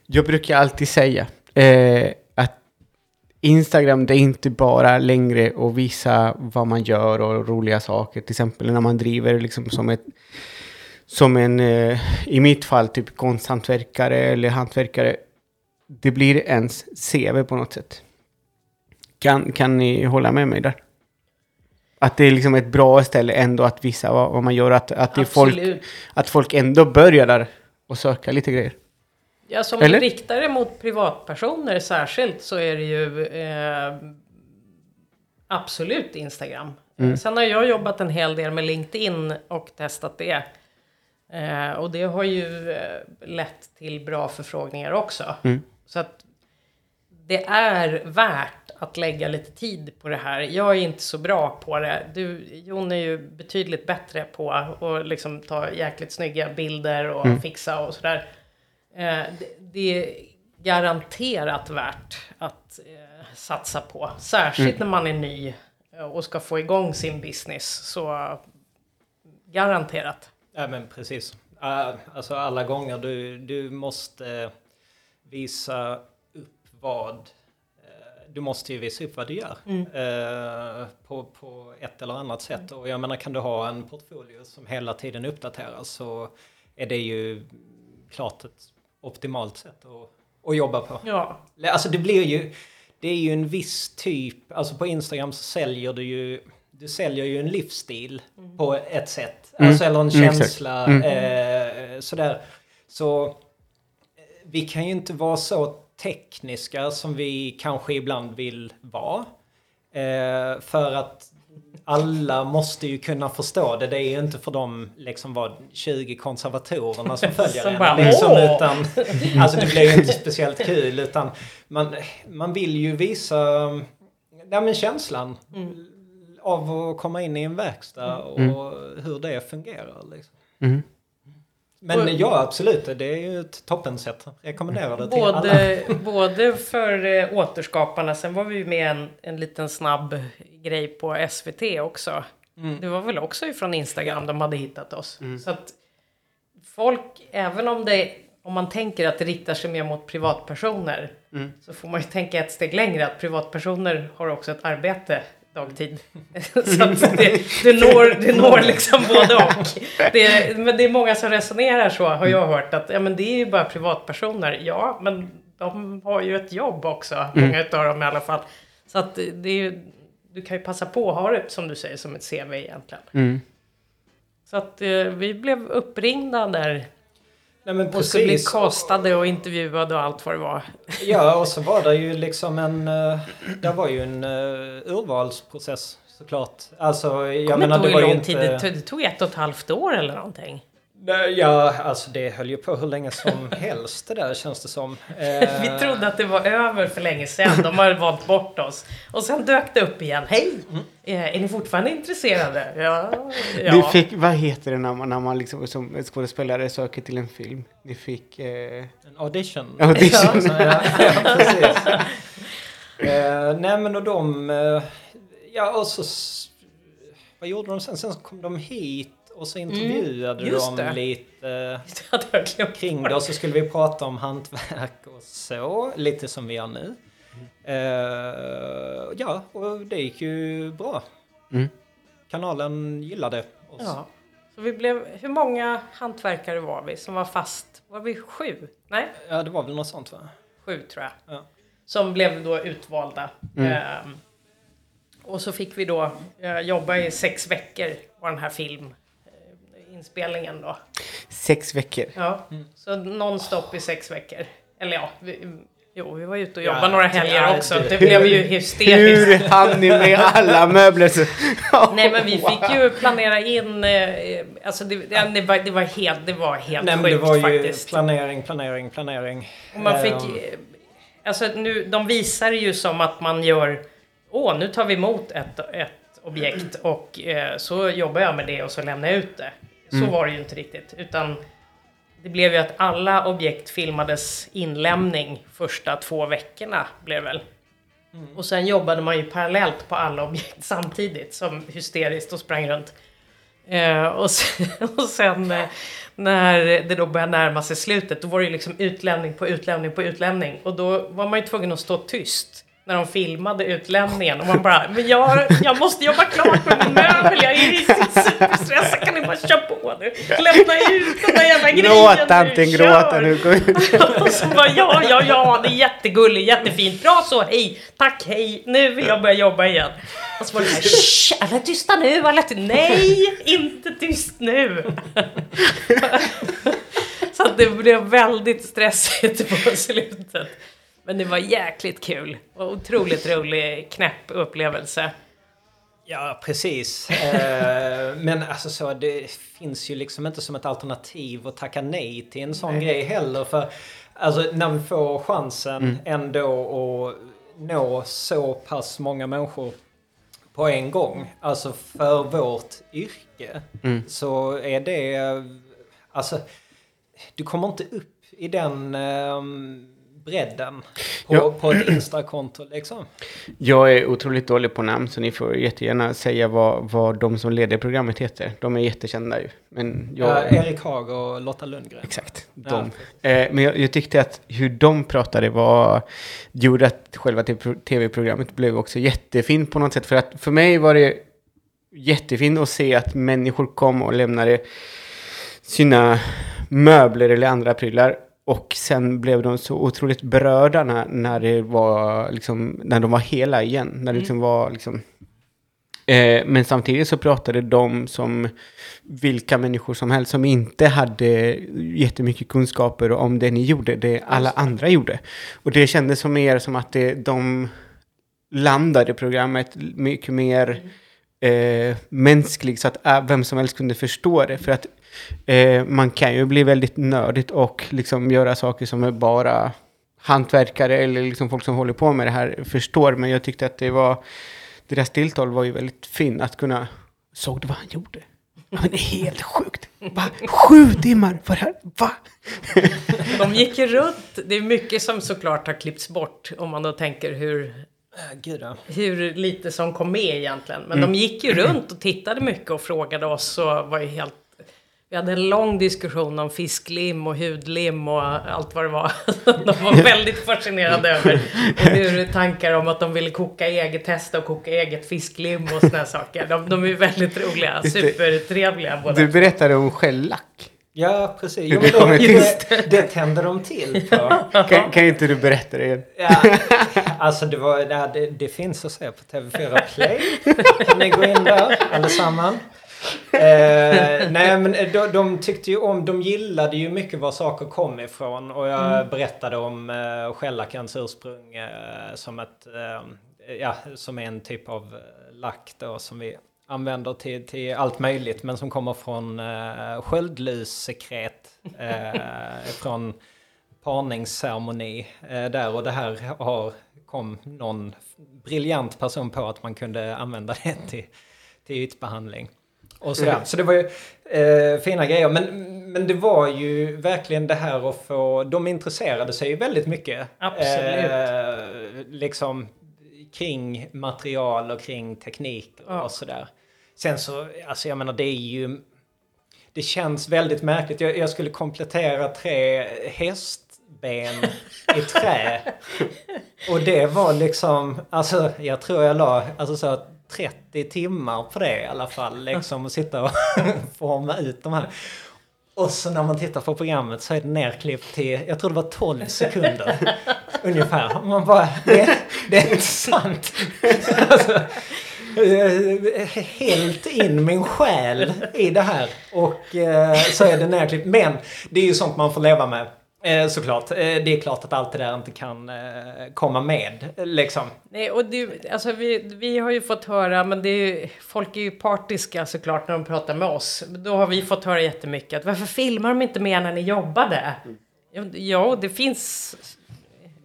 Jag brukar alltid säga eh, Instagram det är inte bara längre att visa vad man gör och roliga saker. Till exempel när man driver liksom som ett som en, eh, i mitt fall, typ konsthantverkare eller hantverkare. Det blir ens CV på något sätt. Kan, kan ni hålla med mig där? Att det är liksom ett bra ställe ändå att visa vad, vad man gör. Att, att, det folk, att folk ändå börjar där och söka lite grejer.
Ja, som
Eller?
du riktar det mot privatpersoner särskilt så är det ju eh, absolut Instagram.
Mm.
Eh, Sen har jag jobbat en hel del med LinkedIn och testat det. Eh, och det har ju eh, lett till bra förfrågningar också.
Mm.
Så att det är värt att lägga lite tid på det här. Jag är inte så bra på det. Du, Jon är ju betydligt bättre på att liksom ta jäkligt snygga bilder och
Mm.
fixa och sådär. Eh, det, det är garanterat värt att eh, satsa på. Särskilt
Mm.
när man är ny eh, och ska få igång sin business. Så garanterat.
Ja, men precis. Uh, alltså alla gånger du, du måste visa upp vad... du måste ju visa upp vad du gör. eh, på, på ett eller annat sätt. Och jag menar, kan du ha en portfolio som hela tiden uppdateras så är det ju klart ett optimalt sätt att, att jobba på.
Ja,
Alltså det blir ju... Det är ju en viss typ... Alltså på Instagram så säljer du ju... Du säljer ju en livsstil på ett sätt.
Mm.
Alltså eller en
Mm,
känsla.
Mm.
Eh, sådär. Så eh, vi kan ju inte vara så tekniska som vi kanske ibland vill vara. Eh, för att alla måste ju kunna förstå det. Det är ju inte för de liksom var 20 konservatorerna som [laughs] följer
Som
en.
bara,
liksom,
"Åh!"
utan, [laughs] alltså det blir ju inte speciellt kul utan man, man vill ju visa ja, men känslan av att komma in i en verkstad och hur det fungerar. Liksom.
Mm.
Men ja, absolut. Det är ju ett toppensätt. Rekommenderar det till alla.
både, både för eh, återskaparna, sen var vi ju med en, en liten snabb grej på SVT också.
Mm.
Det var väl också ifrån Instagram de hade hittat oss. Så att folk, även om det om man tänker att det riktar sig mer mot privatpersoner så får man ju tänka ett steg längre att privatpersoner har också ett arbete dagtid. [laughs] så att det, det, når, det når liksom både och. Det, men det är många som resonerar så har jag hört att ja, men det är ju bara privatpersoner. Ja, men de har ju ett jobb också, många utav dem i alla fall. Så att det det är ju, du kan ju passa på att ha det som du säger som ett CV egentligen.
Mm.
Så att eh, vi blev uppringda där
Nej, men
och skulle bli
precis.
castade och intervjuade och allt vad det var. [laughs]
Ja, och så var det ju liksom en... Uh, det var ju en uh, urvalsprocess såklart. Alltså, jag
Jag
menar
inte
det
ihåg
var
hur
ju
lång tid
inte...
det tog. Det tog ett och ett halvt år eller någonting.
Nej, Ja, alltså det höll ju på hur länge som [laughs] helst det där känns det som. [laughs]
Vi trodde att det var över för länge sedan. De har valt bort oss. Och sen dök det upp igen. Hej! Eh, Är ni fortfarande intresserade? [laughs] Ja. Ja.
fick, vad heter det när man, när man liksom som skådespelare söker till en film? Ni fick... Eh,
En audition.
audition.
Ja, ja, precis. Eh, nej men och de... eh, Ja, och så... Vad gjorde de sen? Sen kom de hit och så intervjuade
Mm, just
de
det.
lite [laughs]
Det
kring det. Och så skulle vi prata om hantverk och så. Lite som vi gör nu. Eh, ja, och det gick ju bra.
Mm.
Kanalen gillade oss.
Ja. Så vi blev, hur många hantverkare var vi som var fast? Var vi sju? Nej,
Ja, det var väl något sånt va?
sju tror jag.
Ja.
Som blev då utvalda.
Mm.
Ehm, och så fick vi då eh, jobba i sex veckor på den här filminspelningen då.
Sex veckor.
Ja,
Mm.
så nonstop i sex veckor. Eller ja, vi, jo, vi var ute och
Ja,
jobbade några
ja,
helger också.
det-
Det blev ju hysteriskt.
Hur hann ni med alla möbler? Så... [laughs]
Nej men vi fick ju planera in, eh, alltså det, det, det, var, det var helt, det var helt
Nej,
sjukt
det var ju
faktiskt.
planering, planering, planering.
Och man fick,
Ehm,
eh, alltså nu, de visar ju som att man gör, åh nu tar vi emot ett, ett objekt och eh, så jobbar jag med det och så lämnar jag ut det. Så var det ju inte riktigt, utan det blev ju att alla objekt filmades inlämning första två veckorna blev väl. Och sen jobbade man ju parallellt på alla objekt [laughs] samtidigt som hysteriskt och sprang runt. Eh, och sen, [laughs] och sen eh, när det då började närma sig slutet, då var det ju liksom utlämning på utlämning på utlämning. Och då var man ju tvungen att stå tyst när de filmade utlämningen. Och man bara, men jag, jag måste jobba klart med min möbel, jag är superstressad, kan ni bara köra på nu? Lämna ut den där jävla grejen
Gråt tanten,
kör!"
gråta nu. Gå ut. [laughs]
Och så bara, ja, ja, ja, det är jättegulligt, jättefint, bra så, hej, tack, hej, nu vill jag börja jobba igen. Och så var det här, alla tysta nu, alla tysta, nej, inte tyst nu. [laughs] Så att det blev väldigt stressigt på slutet. Men det var jäkligt kul och otroligt rolig, knäpp upplevelse.
Ja, precis. Eh, men alltså så, det finns ju liksom inte som ett alternativ att tacka nej till en sån grej heller. För alltså, när vi får chansen ändå att nå så pass många människor på en gång, alltså för vårt yrke, så är det... Alltså, du kommer inte upp i den ehm, bredden på,
Ja.
på ett Insta-konto liksom.
Jag är otroligt dålig på namn så ni får jättegärna säga vad, vad de som leder programmet heter. De är jättekända ju. Men jag...
Ja, Erik Haag och Lotta Lundgren.
Exakt,
Ja.
de. Eh, men jag, jag tyckte att hur de pratade var, gjorde att själva tv-programmet blev också jättefint på något sätt. För att för mig var det jättefint att se att människor kom och lämnade sina möbler eller andra prylar. Och sen blev de så otroligt berörda när, när, det var, liksom, när de var hela igen. När det liksom var liksom, Eh, men samtidigt så pratade de som vilka människor som helst som inte hade jättemycket kunskaper om det ni gjorde, det alla andra gjorde. Och det kändes som mer som att det, de landade programmet mycket mer eh, mänskligt så att äh, vem som helst kunde förstå det. För att eh, man kan ju bli väldigt nördigt och liksom göra saker som är bara hantverkare eller liksom folk som håller på med det här förstår. Men jag tyckte att det var deras tilltal var ju väldigt fin att kunna... Såg du vad han gjorde? Ja, men det är helt sjukt. Va? Sju timmar på det här? Va? [laughs]
De gick ju runt. Det är mycket som såklart har klippts bort om man då tänker hur,
Äh, Gud ja.
hur lite som kom med egentligen. Men de gick ju runt och tittade mycket och frågade oss och var ju helt... Vi hade en lång diskussion om fisklim och hudlim och allt vad det var. [laughs] De var väldigt fascinerade över och hur tankar om att de ville koka eget, testa och koka eget fisklim och här saker. De, de är väldigt roliga, supertrevliga båda.
Du berättade om skällack.
Ja, precis. Jo,
kommer
det,
till.
det, det tände de till för. [laughs]
Kan, kan inte du berätta det igen?
Ja, alltså det, var, det, det finns att se på TV4 Play. Kan ni gå in där allesammans. Eh, nej men de, de tyckte ju om, de gillade ju mycket var saker kom ifrån. Och jag berättade om eh, skällackens ursprung eh, som ett, eh, ja, som är en typ av eh, lack då som vi använder till, till allt möjligt. Men som kommer från eh, sköldlussekret. Eh, [laughs] från parningsceremoni eh, där och det här har, kom någon briljant person på att man kunde använda det till, till ytbehandling. Och sådär.
Mm.
Så det var ju eh, fina grejer. Men, men det var ju verkligen det här att få... De intresserade sig ju väldigt mycket.
Absolut.
Eh, liksom kring material och kring teknik och,
Ja.
och sådär. Sen så, alltså jag menar det är ju... Det känns väldigt märkligt. Jag, jag skulle komplettera tre hästben i trä. [laughs] Och det var liksom, alltså jag tror jag la alltså så 30 timmar på det i alla fall. [laughs] Liksom att sitta och [laughs] forma ut de här. Och så när man tittar på programmet så är det nerklippt till, jag tror det var 12 sekunder. [laughs] ungefär. Och Man bara, det, det är inte sant. Alltså, eh, helt in min själ i det här. Och eh, så är det nerklippt. Men det är ju sånt man får leva med. Eh, såklart. Eh, det är klart att allt det där inte kan eh, komma med. Liksom.
Nej, och det, alltså vi, vi har ju fått höra, men det är ju, folk är ju partiska såklart när de pratar med oss. Då har vi fått höra jättemycket att varför filmar de inte mer när ni jobbade? Ja, Ja, det finns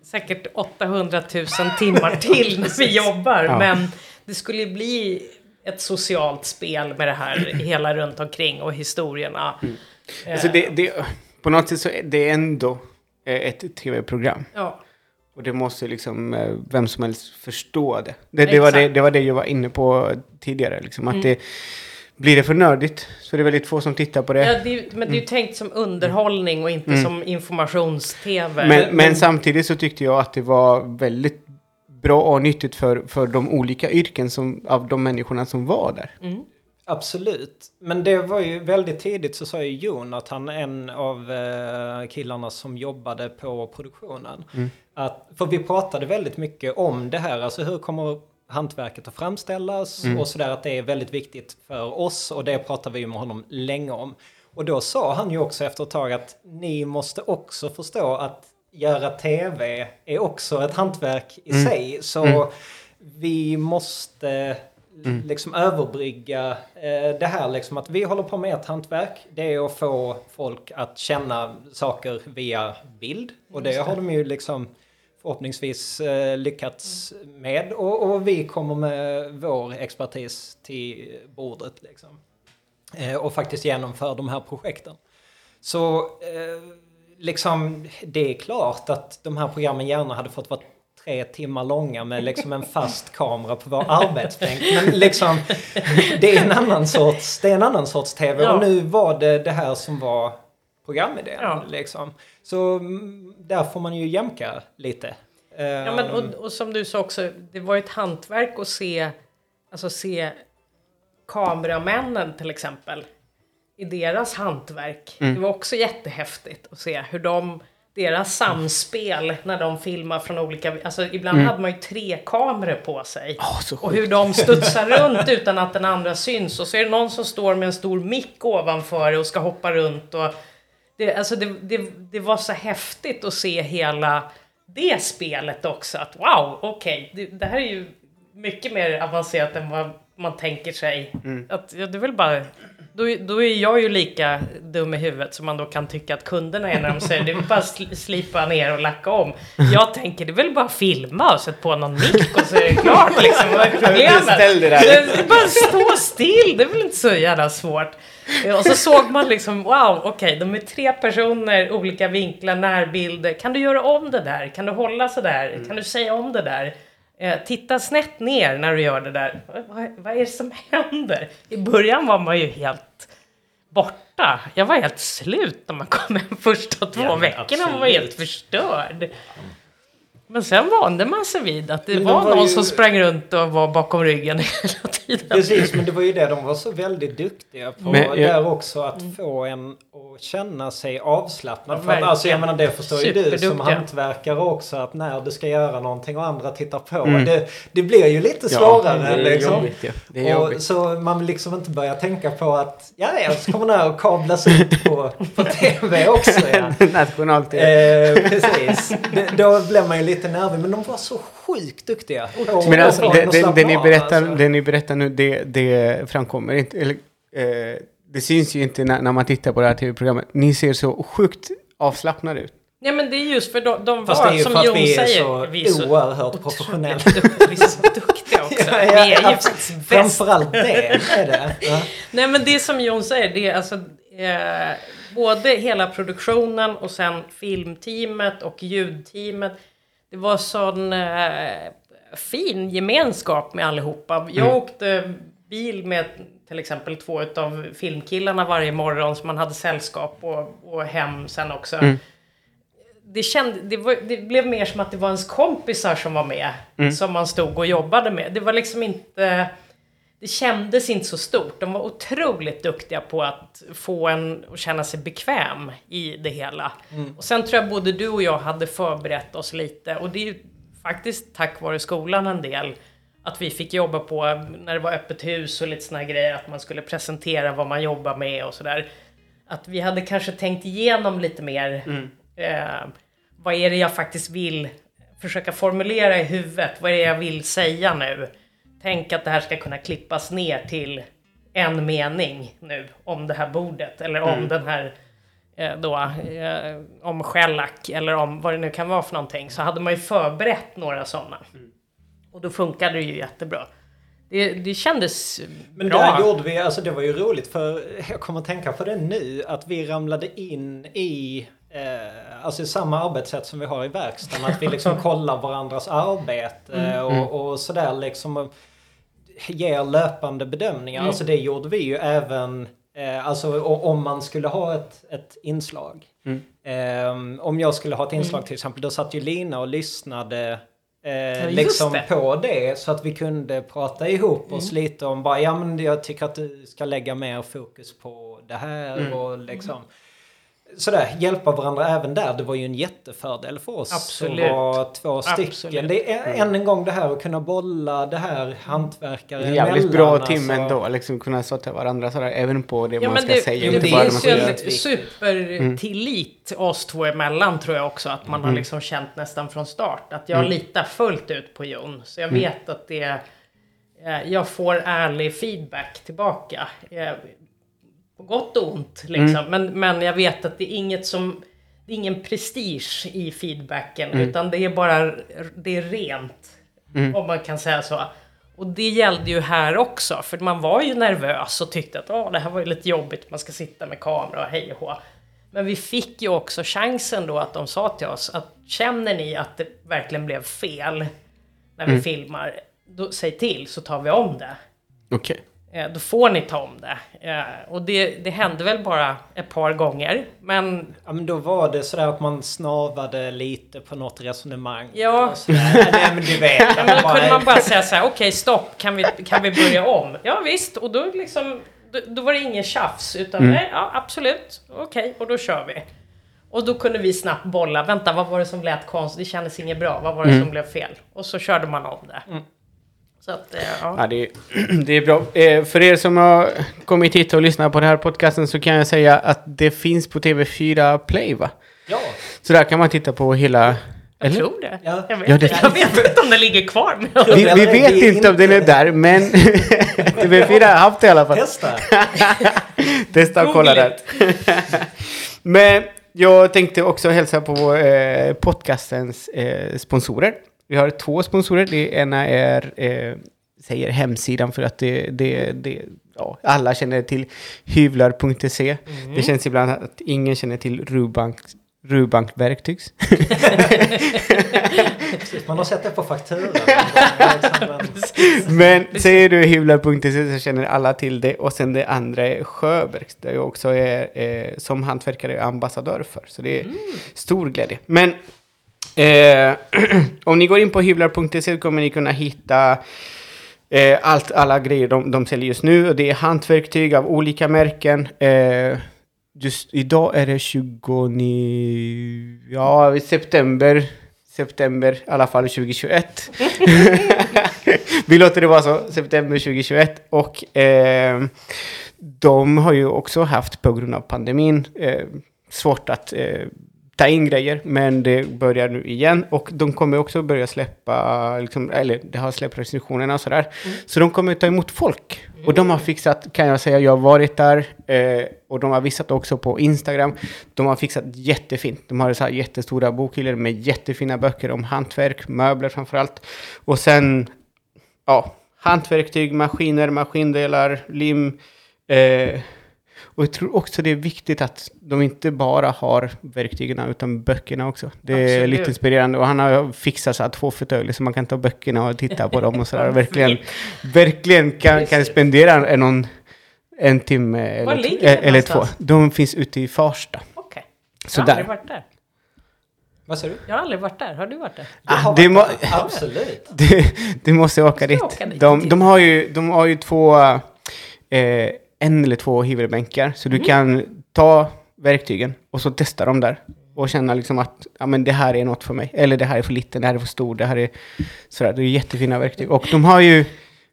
säkert 800 000 timmar till [laughs] när vi jobbar,
Ja.
men det skulle bli ett socialt spel med det här hela runt omkring och historierna.
Alltså det, det, på något sätt så är det ändå eh, ett tv-program.
Ja,
Och det måste liksom eh, vem som helst förstå det. Det, det, var, det, det var det jag var inne på tidigare. Liksom, att det, blir det för nördigt så är det väldigt få som tittar på det.
ja det, är men det är ju tänkt som underhållning och inte som informations-tv.
Men, men samtidigt så tyckte jag att det var väldigt bra och nyttigt för, för de olika yrken som, av de människorna som var där.
Absolut. Men det var ju väldigt tidigt så sa ju Jonathan, en av eh, killarna som jobbade på produktionen. Att, för vi pratade väldigt mycket om det här, alltså hur kommer hantverket att framställas och sådär att det är väldigt viktigt för oss och det pratar vi med honom länge om. Och då sa han ju också efter ett tag att ni måste också förstå att göra tv är också ett hantverk i sig. Så vi måste liksom överbrygga eh, det här liksom att vi håller på med ett hantverk. Det är att få folk att känna saker via bild. Och det har de ju liksom förhoppningsvis eh, lyckats med. Och, och vi kommer med vår expertis till bordet liksom. Eh, och faktiskt genomför de här projekten. Så eh, liksom det är klart att de här programmen gärna hade fått vara tre timmar långa med liksom en fast kamera på vår arbetsbänk. Men liksom det är en annan sorts, det är en annan sorts tv.
Ja.
Och nu var det det här som var programidén.
Ja.
Liksom. Så mm, där får man ju jämka lite.
Ja, men,
Ehm,
och, och som du sa också, det var ju ett hantverk att se, alltså se kameramännen till exempel i deras hantverk. Det var också jättehäftigt att se hur de, deras samspel när de filmar från olika, alltså ibland hade man ju tre kameror på sig.
Så
och hur de studsar [laughs] runt utan att den andra syns. Och så är det någon som står med en stor mick ovanför och ska hoppa runt. Och det, alltså det, det, det var så häftigt att se hela det spelet också. Att wow, okej, det, det här är ju mycket mer avancerat än vad man tänker sig. Att, ja, det är väl bara, då, då är jag ju lika dum i huvudet som man då kan tycka att kunderna är när de säger det är bara slipa ner och lacka om. Jag tänker det är väl bara att filma och sätta på någon mick och så är det klart liksom. Vad är [laughs] problemet? Bara stå still, det är väl inte så jävla svårt. Och så såg man liksom, wow, okej, de är tre personer, olika vinklar, närbilder. Kan du göra om det där? Kan du hålla så där? Kan du säga om det där? Eh, titta snett ner när du gör det där. Vad, vad, är det som händer? I början var man ju helt borta. Jag var helt slut när man kom hem första två
Ja,
veckorna. Man var helt förstörd. Men sen vande man sig vid att det
Men de
var,
var
någon
ju-
som sprang runt och var bakom ryggen [laughs] hela tiden.
Precis, men det var ju det de var så väldigt duktiga på
Men jag-
där också. Att få en att känna sig avslappnad. För att, alltså, jag menar, det förstår ju du som hantverkare också. Att när du ska göra någonting och andra tittar på.
Mm.
Det, det blir ju lite svårare.
det är
liksom.
jobbigt. Ja. Det är
och,
jobbigt.
så man vill liksom inte börja tänka på att ja, ja, så kommer den här att kablas ut på, på [laughs] tv också. Ja.
Nationaltv.
Eh, precis. Det, då blev man ju lite nervig. Men de var så sjukt duktiga. på
Men alltså, det, det, det, ni berättar,
alltså.
det ni berättar nu, det, det framkommer inte. Eller, eh, det syns ju inte när, när man tittar på det här tv-programmet. Ni ser så sjukt avslappnade ut.
Nej men det är just för de, de var, som Jon
vi är
säger,
så
vi är så
oerhört professionella.
duktiga. Vi är så duktiga [laughs] också.
Ja, ja,
vi är ju faktiskt bäst.
Framförallt det är det. Ja.
Nej men det som Jon säger, det är alltså eh, både hela produktionen och sen filmteamet och ljudteamet. Det var sån eh, fin gemenskap med allihopa. Jag
Mm.
åkte bil med till exempel två av filmkillarna varje morgon som man hade sällskap och, och hem sen också.
Mm.
Det, kände, det, var, det blev mer som att det var ens kompisar som var med.
Mm.
Som man stod och jobbade med. Det var liksom inte... Det kändes inte så stort. De var otroligt duktiga på att få en att känna sig bekväm i det hela. Och sen tror jag både du och jag hade förberett oss lite. Och det är ju faktiskt tack vare skolan en del. Att vi fick jobba på när det var öppet hus och lite såna grejer. Att man skulle presentera vad man jobbar med och sådär. Att vi hade kanske tänkt igenom lite mer. Eh, vad är det jag faktiskt vill försöka formulera i huvudet? Vad är det jag vill säga nu? Tänk att det här ska kunna klippas ner till en mening nu om det här bordet eller om den här eh, då, eh, om shellack eller om vad det nu kan vara för någonting. Så hade man ju förberett några sådana. Och då funkade det ju jättebra. Det, det kändes
Men
bra.
där gjorde vi, alltså det var ju roligt för jag kommer att tänka på det nu, att vi ramlade in i eh, alltså samma arbetssätt som vi har i verkstaden. Att vi liksom [laughs] kollar varandras arbete och, och sådär liksom. Ger löpande bedömningar. Alltså det gjorde vi ju även eh, alltså om man skulle ha ett, ett inslag. Eh, om jag skulle ha ett inslag till exempel, då satt ju Lina och lyssnade Eh,
just
liksom
det.
på det så att vi kunde prata ihop oss lite om bara, ja men jag tycker att du ska lägga mer fokus på det här och liksom sådär, hjälpa varandra även där. Det var ju en jättefördel för oss
Absolut.
att vara två stycken.
Absolut.
Det är än en gång det här att kunna bolla det här hantverkare
är jävligt
emellan,
bra
alltså.
ändå, liksom kunna stötta varandra sådär, även på det
Ja,
man ska
det,
säga.
det,
inte
det finns ju en supertillit oss två emellan tror jag också. Att man
Mm.
har liksom känt nästan från start. Att jag litar fullt ut på Jon. Så jag
Mm.
vet att det... eh, Jag får ärlig feedback tillbaka. På gott och ont liksom.
Mm.
Men, men jag vet att det är inget som... Det är ingen prestige i feedbacken.
Mm.
Utan det är bara... Det är rent.
Mm.
Om man kan säga så. Och det gällde ju här också, för man var ju nervös och tyckte att Åh, det här var ju lite jobbigt, man ska sitta med kamera och hej och hå. Men vi fick ju också chansen då att de sa till oss att känner ni att det verkligen blev fel när vi
Mm.
filmar, då säg till så tar vi om det.
Okej.
Eh, Då får ni ta om det. Eh, Och det, det hände väl bara ett par gånger. Men
Ja men då var det sådär att man snavade lite på något resonemang.
Ja.
Nej men du vet. [laughs]
Ja, men då kunde man bara säga så här, okej stopp, kan vi, kan vi börja om? Ja visst, och då liksom, då, då var det ingen tjafs, utan nej, ja absolut, okej, och då kör vi. Och då kunde vi snabbt bolla, vänta vad var det som lät konstigt, det kändes inget bra, vad var det som blev fel? Och så körde man om det. Så att, eh, ja.
Ja, det, är, [clears throat] det är bra. Eh, för er som har kommit hit och lyssnat på den här podcasten så kan jag säga att det finns på TV4 Play, va?
Ja.
Så där kan man titta på hela...
Jag
Eller?
tror det.
Ja.
Jag, vet,
Ja, det-
jag vet inte om den ligger kvar.
Vi, vi vet inte om den är
inte-
där, men [laughs] TV4 har haft det i alla fall.
Testa. [laughs]
Testa och kolla där. Men jag tänkte också hälsa på eh, podcastens eh, sponsorer. Vi har två sponsorer. Det ena är, eh, säger hemsidan för att det, det, det ja, alla känner till hyvlar.se. Det känns ibland att ingen känner till Rubank, Rubank Verktygs.
Man har sett det på fakturan. [laughs]
Men säger du hyvlar.se så känner alla till det. Och sen det andra är Sjöbergs, där jag också är eh, som hantverkare ambassadör för. Så det är stor glädje. Men eh, [clears throat] om ni går in på hyvlar.se kommer ni kunna hitta eh, allt, alla grejer de, de säljer just nu. Och det är hantverktyg av olika märken. Eh, just idag är det 29... Ja, september. September, i alla fall 2021. [laughs] Vi låter det vara så, september 2021. Och eh, de har ju också haft, på grund av pandemin, eh, svårt att eh, ta in grejer. Men det börjar nu igen. Och de kommer också börja släppa, liksom, eller det har släppt restriktionerna och sådär. Så de kommer ta emot folk. Och de har fixat, kan jag säga, jag har varit där. Eh, och de har visat också på Instagram. De har fixat jättefint. De har så här jättestora bokhyllor med jättefina böcker om hantverk, möbler framförallt. Och sen ja, hantverktyg, maskiner, maskindelar, lim, eh, Och jag tror också det är viktigt att de inte bara har verktygen utan böckerna också. Det är
Absolut.
lite inspirerande och han har fixat så här två fåtöljer så man kan ta böckerna och titta på dem och sådär. [laughs] Verkligen, verkligen kan, kan spendera en, någon, en timme eller,
det
eller två. De finns ute i Farsta.
Okej. Jag
Så
har aldrig varit där.
Vad säger du?
Jag har aldrig varit där. Har du varit där?
Jag har
Ah, det
varit
må-
där. Absolut. [laughs]
Du, du måste åka dit.
åka dit
De, de, har ju, de har ju två, eh, en eller två hyvelbänkar. Så du
Mm.
kan ta verktygen och så testa dem där. Och känna liksom att ja, men det här är något för mig. Eller det här är för liten, det här är för stor, det här är sådär. Det är jättefina verktyg. Och de har ju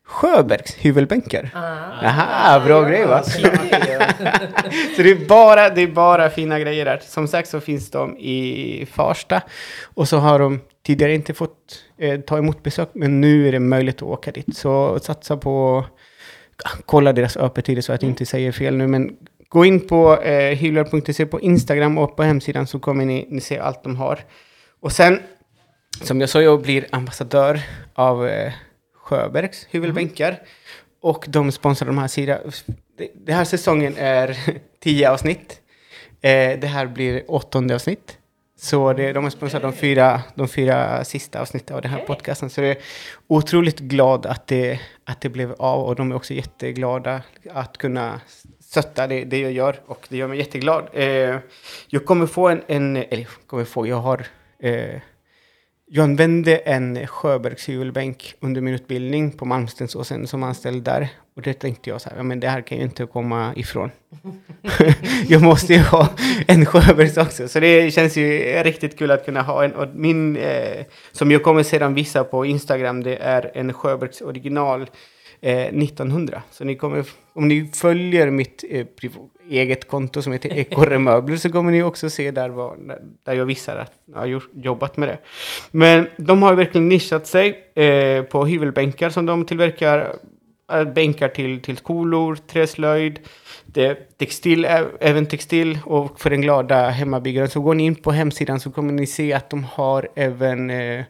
Sjöbergs hyvelbänkar.
Ah.
Jaha, bra grej va?
Det är ju- [laughs]
Så det är, bara, det är bara fina grejer där. Som sagt så finns de i Farsta. Och så har de tidigare inte fått eh, ta emot besök, men nu är det möjligt att åka dit. Så satsa på, kolla deras öppettider så att jag inte säger fel nu, men gå in på eh, hyvlar.se på Instagram och på hemsidan så kommer ni, ni se allt de har. Och sen, som jag sa, jag blir ambassadör av eh, Sjöbergs hyvelbänkar. Och de sponsrar de här sidorna. Det- Den här säsongen är [laughs] tio avsnitt. Eh, det här blir åttonde avsnitt. Så det, de har sponsrat de fyra, de fyra sista avsnitten av den här podcasten. Så jag är otroligt glad att det, att det blev av och de är också jätteglada att kunna stötta det, det jag gör och det gör mig jätteglad. Eh, jag kommer få en, en eller kommer få, jag har eh, jag använde en Sjöbergs hyvelbänk under min utbildning på Malmstensåsen som anställd där. Och det tänkte jag så här, ja, men det här kan ju inte komma ifrån. [laughs] [laughs] jag måste ju ha en Sjöbergs också. Så det känns ju riktigt kul att kunna ha en. Och min, eh, som jag kommer sedan visa på Instagram, det är en Sjöbergs original eh, 1900. Så ni kommer, om ni följer mitt eh, eget konto som heter [laughs] Ekorre Möbler så kommer ni också se där, vad, där jag visar att jag har jobbat med det. Men de har verkligen nischat sig eh, på hyvelbänkar som de tillverkar. eh, Bänkar till, till skolor, träslöjd, det textil, ä- även textil och för den glada hemmabyggaren. Så går ni in på hemsidan så kommer ni se att de har även eh,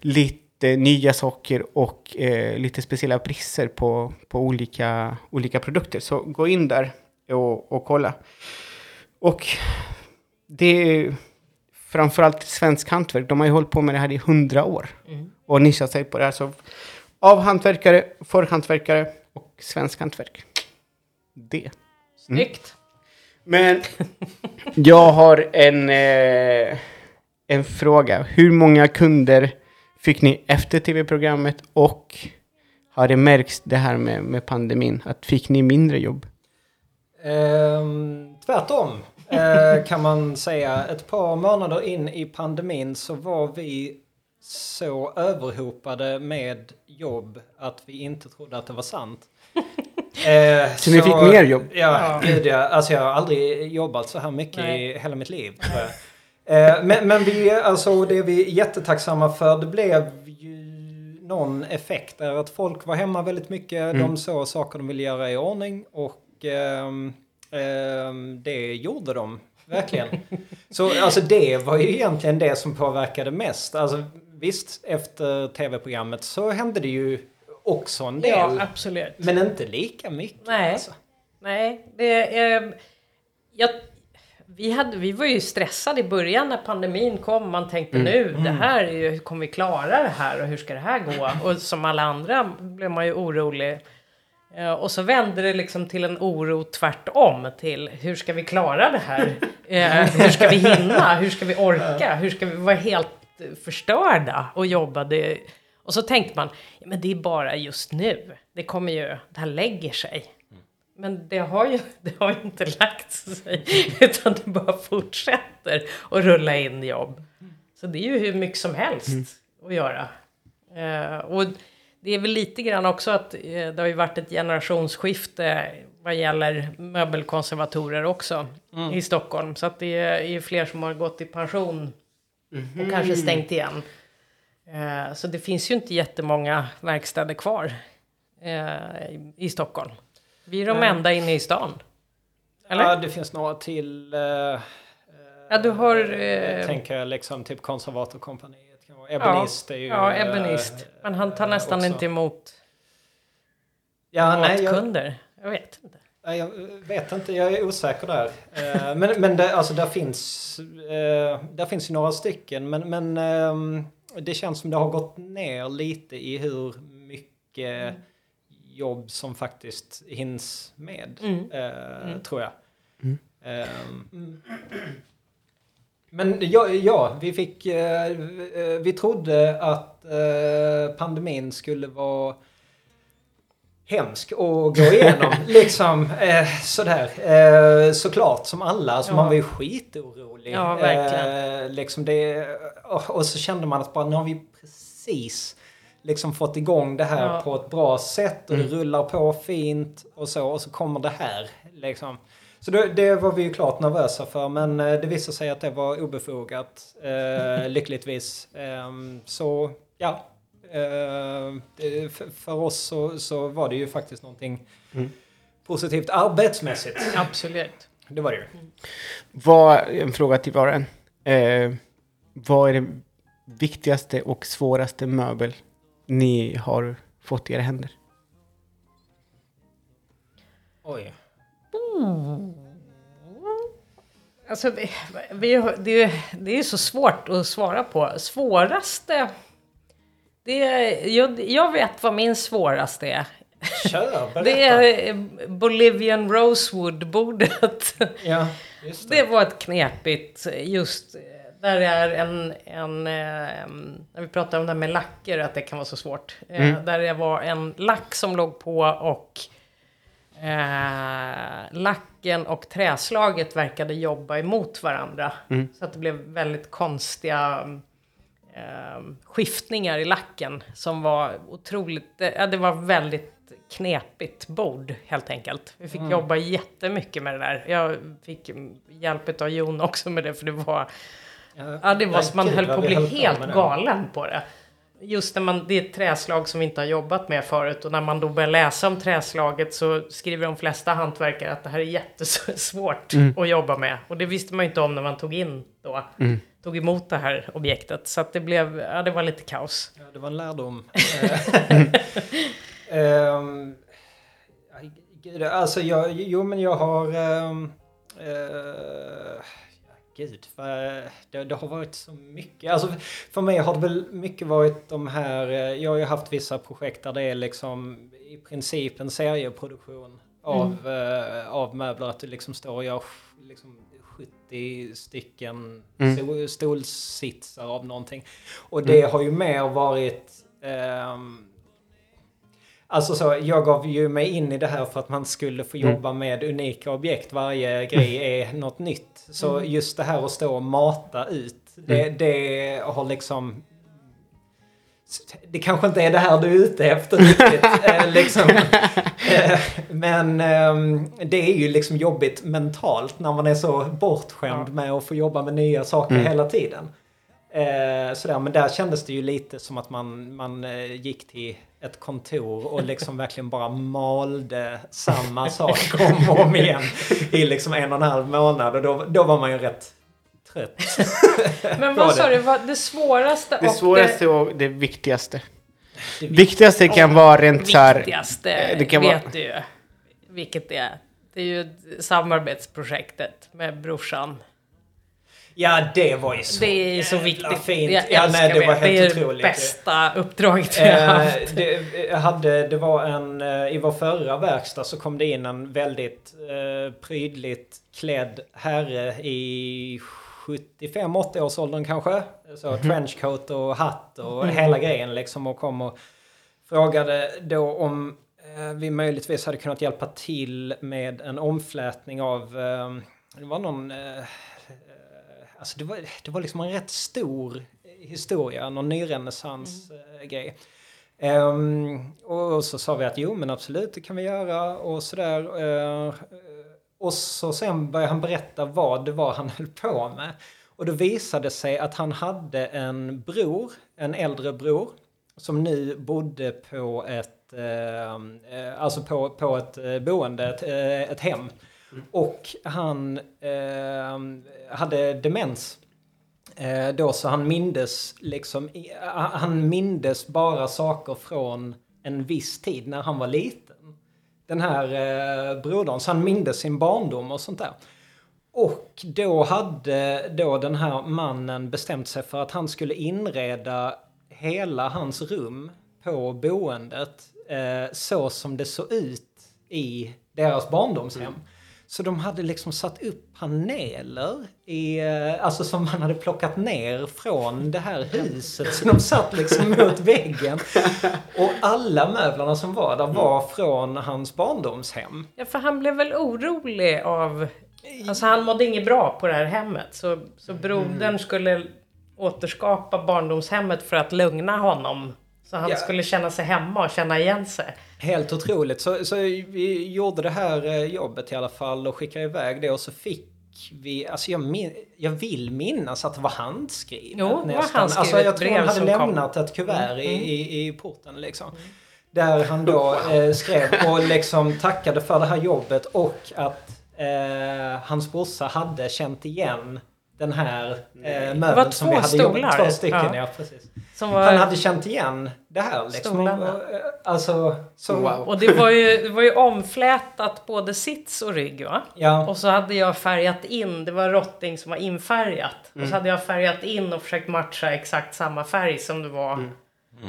lite nya saker och eh, lite speciella priser på, på olika, olika produkter. Så gå in där och, och kolla. Och det är framförallt svensk hantverk. De har ju hållit på med det här i hundra år
Mm.
och nischat sig på det här. Så av hantverkare, för hantverkare och svensk hantverk. Det.
Snyggt.
Men [laughs] jag har en, eh, en fråga. Hur många kunder fick ni efter tv-programmet och har det märkts det här med, med pandemin? Att fick ni mindre jobb?
Ehm, tvärtom eh, kan man säga. Ett par månader in i pandemin så var vi så överhopade med jobb att vi inte trodde att det var sant. [laughs] Eh,
Så ni fick mer jobb?
Ja, gud ja. Alltså jag har aldrig jobbat så här mycket
Nej.
i hela mitt liv. tror jag. Eh, men, men vi, alltså det är vi jättetacksamma för. Det blev ju någon effekt där att folk var hemma väldigt mycket. De såg saker de ville göra i ordning och ehm, ehm, det gjorde de verkligen. Så alltså det var ju egentligen det som påverkade mest. Alltså visst, efter tv-programmet så hände det ju också en del.
Ja, absolut.
men inte lika mycket.
Nej.
Alltså.
Nej, det är... Jag, vi, hade, vi var ju stressade i början när pandemin kom. Man tänkte nu, det här är ju, kommer vi klara det här och hur ska det här gå? Och som alla andra blev man ju orolig. Eh, Och så vände det liksom till en oro tvärtom till hur ska vi klara det här? Eh, [laughs] hur ska vi hinna? Hur ska vi orka? Hur ska vi vara helt förstörda och jobba? Det, och så tänkte man, ja, men det är bara just nu. Det kommer ju, det här lägger sig. Men det har ju [laughs] det har ju inte lagt sig, [laughs] utan det bara fortsätter att rulla in jobb. Så det är ju hur mycket som helst att göra. Eh, och det är väl lite grann också att eh, det har ju varit ett generationsskifte vad gäller möbelkonservatorer också i Stockholm. Så att det är ju fler som har gått i pension och kanske stängt igen. Eh, så det finns ju inte jättemånga verkstäder kvar eh, i, Stockholm. Vi är de
Nej.
enda inne i stan. Eller?
Ja, det finns några till. Eh,
Ja, du har,
eh, tänker jag liksom typ konservatorkompaniet. Ebonist är ju...
Ja,
eh,
Ebonist. Men han tar nästan
också.
inte emot
Ja, nej, jag,
matkunder. Jag vet inte.
Nej, Jag vet inte, jag är osäker där. Eh, Men, men det, alltså, där, finns, eh, där finns ju några stycken. Men, men det känns som det har gått ner lite i hur mycket jobb som faktiskt hinns med.
Mm.
eh, Tror jag.
Mm.
Men ja, ja vi fick... eh, eh, Vi trodde att eh, pandemin skulle vara hemsk att gå [laughs] igenom. liksom eh, sådär. Eh, såklart som alla. Så
Ja.
man var ju skitorolig.
Ja, verkligen.
Eh, liksom det, och, och så kände man att bara nu har vi precis liksom fått igång det här
Ja.
på ett bra sätt och
Mm.
det rullar på fint och så. Och så kommer det här. Liksom. Så det, det var vi ju klart nervösa för men eh, det visade sig att det var obefogat. Eh, lyckligtvis. Ehm, så ja. Eh, för, för oss så, så var det ju faktiskt någonting
Mm.
positivt arbetsmässigt.
Absolut.
Det var det ju.
Vad, en fråga till var och en. Eh, vad är det viktigaste och svåraste möbel ni har fått i era händer?
Oj.
Alltså, vi, har- det, är- det är så svårt att svara på. Svåraste... Det jag, jag vet vad min svåraste är.
Kör, [laughs] berätta.
Det är eh, Bolivian Rosewood-bordet.
Ja, det.
Det var ett knepigt, just där det är en, en eh, när vi pratar om det här med lacker, att det kan vara så svårt. Eh,
Mm.
Där det var en lack som låg på och eh, lacken och träslaget verkade jobba emot varandra.
Mm.
Så att det blev väldigt konstiga eh, skiftningar i lacken som var otroligt, ja det var väldigt knepigt bord helt enkelt. Vi fick jobba jättemycket med det där. Jag fick mm, hjälp av Jon också med det för det var, ja det var så man höll på att bli helt galen på det. Just när man, det är ett träslag som vi inte har jobbat med förut och när man då börjar läsa om träslaget så skriver de flesta hantverkare att det här är jättesvårt att jobba med. Och det visste man ju inte om när man tog in då, tog emot det här objektet. Så att det blev, ja det var lite kaos.
Ja, det var en lärdom. [laughs] Gud, alltså jag, jo men jag har... Um, gud, vad- det, det har varit så mycket. Alltså för mig har det väl mycket varit de här... eh, Jag har ju haft vissa projekt där det är liksom i princip en serieproduktion av, eh, av möbler. Att du liksom står och gör liksom 70 stycken
Mm.
sto- stolsitsar av någonting. Och det har ju mer varit... ehm, Alltså så, jag gav ju mig in i det här för att man skulle få
Mm.
jobba med unika objekt. Varje grej är något nytt. Så just det här att stå och mata ut, det,
Mm.
det har liksom... Det kanske inte är det här du är ute efter riktigt. [laughs] eh, liksom. Eh, Men ehm, det är ju liksom jobbigt mentalt när man är så bortskämd med att få jobba med nya saker
Mm.
hela tiden. Eh, sådär, men där kändes det ju lite som att man, man gick till ett kontor och liksom verkligen bara malde samma sak om och om igen i liksom en och en halv månad och då, då var man ju rätt trött. [laughs]
Men vad sa
det?
du, vad, det svåraste
Det
och
svåraste och det viktigaste.
Det
Viktigaste kan vara rent så här...
viktigaste
eh, det kan
vet
vara-
du ju vilket det är. Det är ju samarbetsprojektet med brorsan.
Ja, det var ju så
Det är så viktigt.
fint.
Jag
ja, nej, det var
det.
helt
det är
otroligt.
bästa uppdraget jag
Eh,
haft.
det, jag hade, det var en, eh, I vår förra verkstad så kom det in en väldigt eh, prydligt klädd herre i 75-80 års åldern kanske. Så trenchcoat och hatt och hela grejen liksom och kom och frågade då om eh, vi möjligtvis hade kunnat hjälpa till med en omflätning av, eh, det var någon, eh, alltså det var, det var liksom en rätt stor historia, någon nyrenässans-grej. Ehm, och så sa vi att jo men absolut det kan vi göra och sådär. Uh, och så sen började han berätta vad det var han [laughs] höll på med. Och då visade det sig att han hade en bror, en äldre bror, som nu bodde på ett, eh, eh, alltså på, på ett eh, boende, ett, ett hem. Och han eh, hade demens. Eh, då så han mindes liksom, han mindes bara saker från en viss tid när han var liten. den här eh, brodern. Så han mindes sin barndom och sånt där. Och då hade då den här mannen bestämt sig för att han skulle inreda hela hans rum på boendet eh, så som det såg ut i deras barndomshem. Så de hade liksom satt upp paneler i, eh, alltså som man hade plockat ner från det här huset. Så de satt liksom mot väggen. Och alla möblerna som var där var från hans barndomshem.
Ja, för han blev väl orolig av... Alltså han mådde inget bra på det här hemmet. Så, så brodern skulle återskapa barndomshemmet för att lugna honom. Så han
Ja.
skulle känna sig hemma och känna igen sig.
Helt otroligt. Så, så vi gjorde det här eh, jobbet i alla fall och skickade iväg det och så fick vi, alltså jag, min, jag vill minnas att det var handskrivet
Jo,
nästan.
handskrivet
alltså jag tror han hade
som kom. Mm.
lämnat ett kuvert i, i, i porten liksom. Där han då eh, skrev och liksom tackade för det här jobbet och att eh, hans brorsa hade känt igen den här eh, möbeln som vi hade jobbat
stolar.
Två stycken, ja.
Ja.
precis.
Som var,
Han hade känt igen det här liksom. Och, eh, Alltså, så,
Wow.
Och det var, ju, det var ju omflätat både sits och rygg va?
Ja.
Och så hade jag färgat in, det var rotting som var infärgat. Och
Mm.
så hade jag färgat in och försökt matcha exakt samma färg som det var
Mm.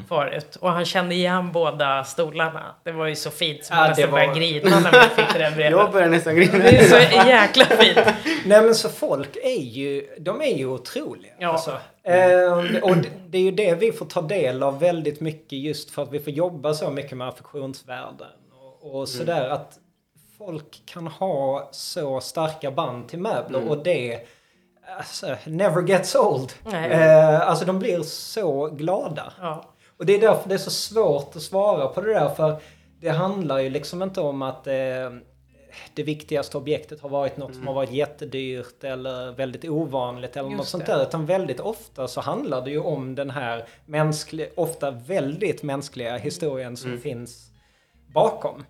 Förut. Och han kände igen båda stolarna. Det var ju så fint så
Ja,
man
det
nästan
var-
började grina när man fick det där brevet.
Jag börjar nästan grina.
Det är så jäkla fint.
Nej men så folk är ju, de är ju otroliga.
Ja.
Alltså. Eh, och det- det är ju det vi får ta del av väldigt mycket just för att vi får jobba så mycket med affektionsvärden. Och, och sådär att folk kan ha så starka band till möbler och det alltså, never gets old.
Nej.
Eh, alltså de blir så glada.
Ja.
Och det är därför det är så svårt att svara på det där för det handlar ju liksom inte om att eh, det viktigaste objektet har varit något som har varit jättedyrt eller väldigt ovanligt eller
Just
något sånt
det.
där. Utan väldigt ofta så handlar det ju om den här mänskliga, ofta väldigt mänskliga historien som finns bakom.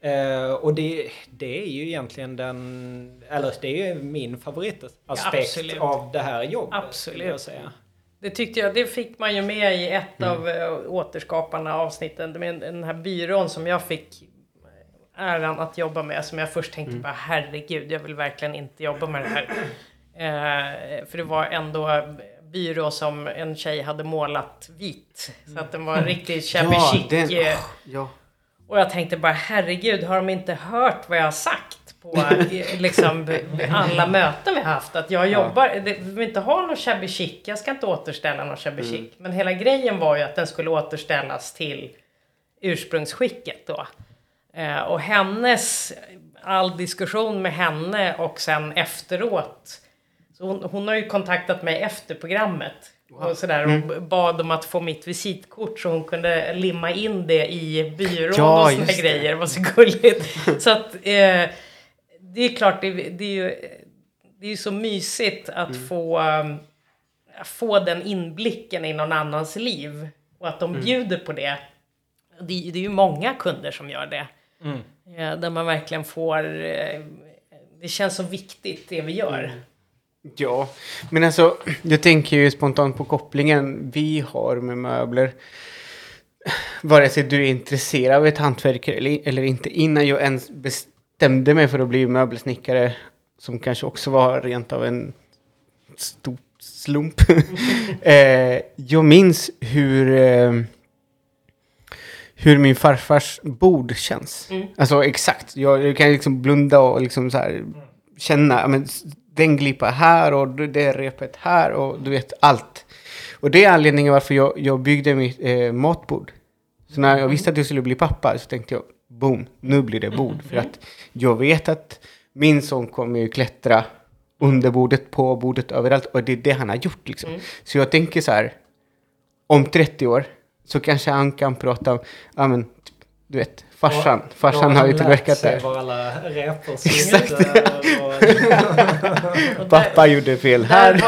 Eh, och det, det är ju egentligen den, eller det är ju min favoritaspekt
absolut.
av det här jobbet.
Absolut.
Jag säga.
Det tyckte jag, det fick man ju med i ett av äh, återskaparna avsnitten. Med den här byrån som jag fick äran att jobba med. Som jag först tänkte bara herregud, jag vill verkligen inte jobba med det här. Eh, för det var ändå byrå som en tjej hade målat vit. Så att den var riktigt shabby
Ja,
chic.
den,
eh,
ja.
och jag tänkte bara herregud, har de inte hört vad jag har sagt på liksom, [laughs] alla möten vi har haft? Att jag jobbar, det, vi vill inte ha någon shabby chic, jag ska inte återställa någon shabby chic. Men hela grejen var ju att den skulle återställas till ursprungsskicket då. Eh, och hennes, all diskussion med henne och sen efteråt. Så hon, hon har ju kontaktat mig efter programmet. Och sådär och bad om att få mitt visitkort så hon kunde limma in det i byrån
Ja,
och såna
det.
grejer. Det var så gulligt. [laughs] så att eh, det är klart, det, det är ju det är så mysigt att få, um, få den inblicken i någon annans liv. Och att de bjuder på det. Det, det är ju många kunder som gör det. Eh, där man verkligen får... Eh, det känns så viktigt det vi gör.
Ja, men alltså jag tänker ju spontant på kopplingen vi har med möbler. Vare sig du är intresserad av ett hantverk eller, eller inte. Innan jag ens bestämde mig för att bli möbelsnickare, som kanske också var rent av en stor slump. [laughs] eh, jag minns hur, eh, hur min farfars bord känns. Alltså exakt, jag, jag kan liksom blunda och liksom så här känna, men den glipa här och det repet här och du vet allt. Och det är anledningen varför jag, jag byggde mitt eh, matbord. Så när jag visste att jag skulle bli pappa så tänkte jag, boom, nu blir det bord. För att jag vet att min son kommer ju klättra under bordet, på bordet, överallt. Och det är det han har gjort liksom. Så jag tänker så här, om 30 år så kanske han kan prata om, ja men, du vet, farsan.
Då
Farsan har ju tillverkat det.
var alla repor
Exakt.
och [laughs]
Pappa gjorde fel här.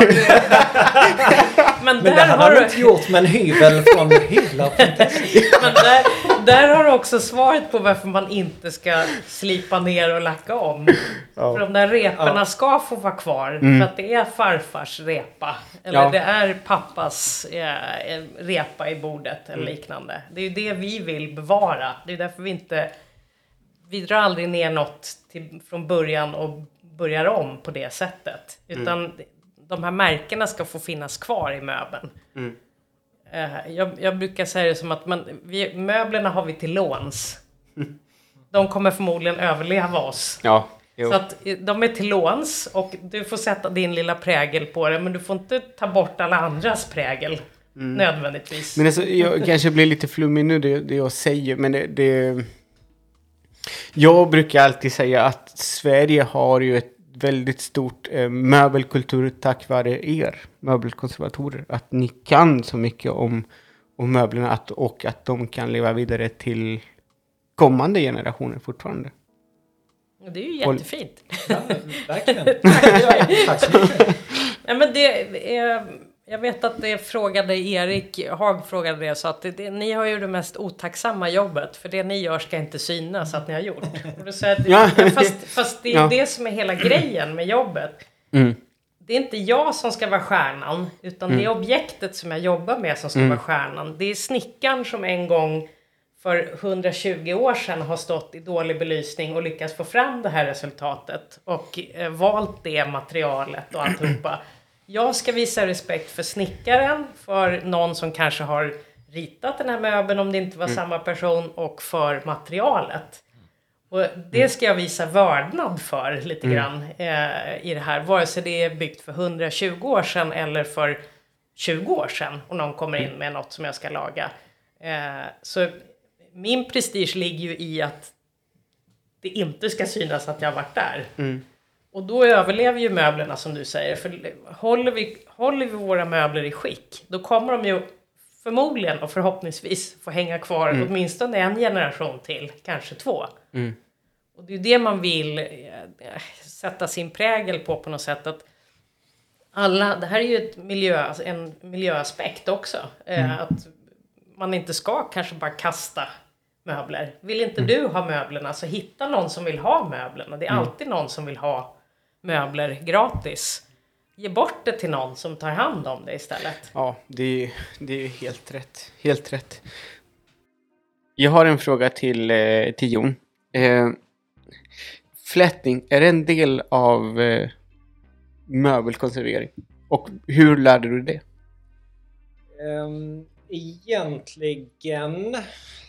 [laughs]
men
Men det
där
hade
har du...
inte gjort med en hyvel från hyvlar. [laughs]
Men där, där har du också svaret på varför man inte ska slipa ner och lacka om. För de där reporna ska få vara kvar. För att det är farfars repa. Eller
Ja.
det är pappas eh, repa i bordet eller liknande. Det är ju det vi vill bevara. Det är därför vi inte vi drar aldrig ner något till, från början och börjar om på det sättet. Utan de här märkena ska få finnas kvar i möbeln. Eh, jag, jag brukar säga det som att man, vi, möblerna har vi till låns. De kommer förmodligen överleva oss.
Ja.
Så att eh, de är till låns och du får sätta din lilla prägel på det men du får inte ta bort alla andras prägel. Nödvändigtvis.
Men alltså, jag kanske blir lite flummig nu det, det jag säger, men det, det... Jag brukar alltid säga att Sverige har ju ett väldigt stort eh, möbelkultur tack vare er möbelkonservatorer. Att ni kan så mycket om, om möblerna att, och att de kan leva vidare till kommande generationer fortfarande.
Det är ju jättefint.
Ja, verkligen. [laughs] Tack så mycket.
Nej, men det, är, jag vet att det frågade Erik Haag frågade det så att det, det, ni har ju det mest otacksamma jobbet för det ni gör ska inte synas att ni har gjort. Och då säger jag
Ja.
fast, fast det är
Ja.
det som är hela grejen med jobbet.
Mm.
Det är inte jag som ska vara stjärnan utan det är objektet som jag jobbar med som ska vara stjärnan. Det är snickaren som en gång för 120 år sedan har stått i dålig belysning och lyckats få fram det här resultatet och eh, valt det materialet och alltihopa. Jag ska visa respekt för snickaren, för någon som kanske har ritat den här möbeln om det inte var samma person och för materialet. Och det ska jag visa vördnad för lite grann eh, i det här. Vare sig det är byggt för 120 år sedan eller för 20 år sedan och någon kommer in med något som jag ska laga. Eh, så min prestige ligger ju i att det inte ska synas att jag har varit där. Och då överlever ju möblerna som du säger. För håller vi, håller vi våra möbler i skick, då kommer de ju förmodligen och förhoppningsvis få hänga kvar åtminstone en generation till, kanske två. Och det är det man vill eh, sätta sin prägel på på något sätt. Att alla, det här är ju ett miljö, alltså en miljöaspekt också. Eh, att man inte ska kanske bara kasta möbler. Vill inte du ha möblerna så hitta någon som vill ha möblerna. Det är alltid någon som vill ha möbler gratis. Ge bort det till någon som tar hand om det istället.
Ja, det är, det är helt rätt. Helt rätt. Jag har en fråga till, eh, till Jon. Eh, flätning, är det en del av eh, möbelkonservering? Och hur lärde du det?
Um, egentligen,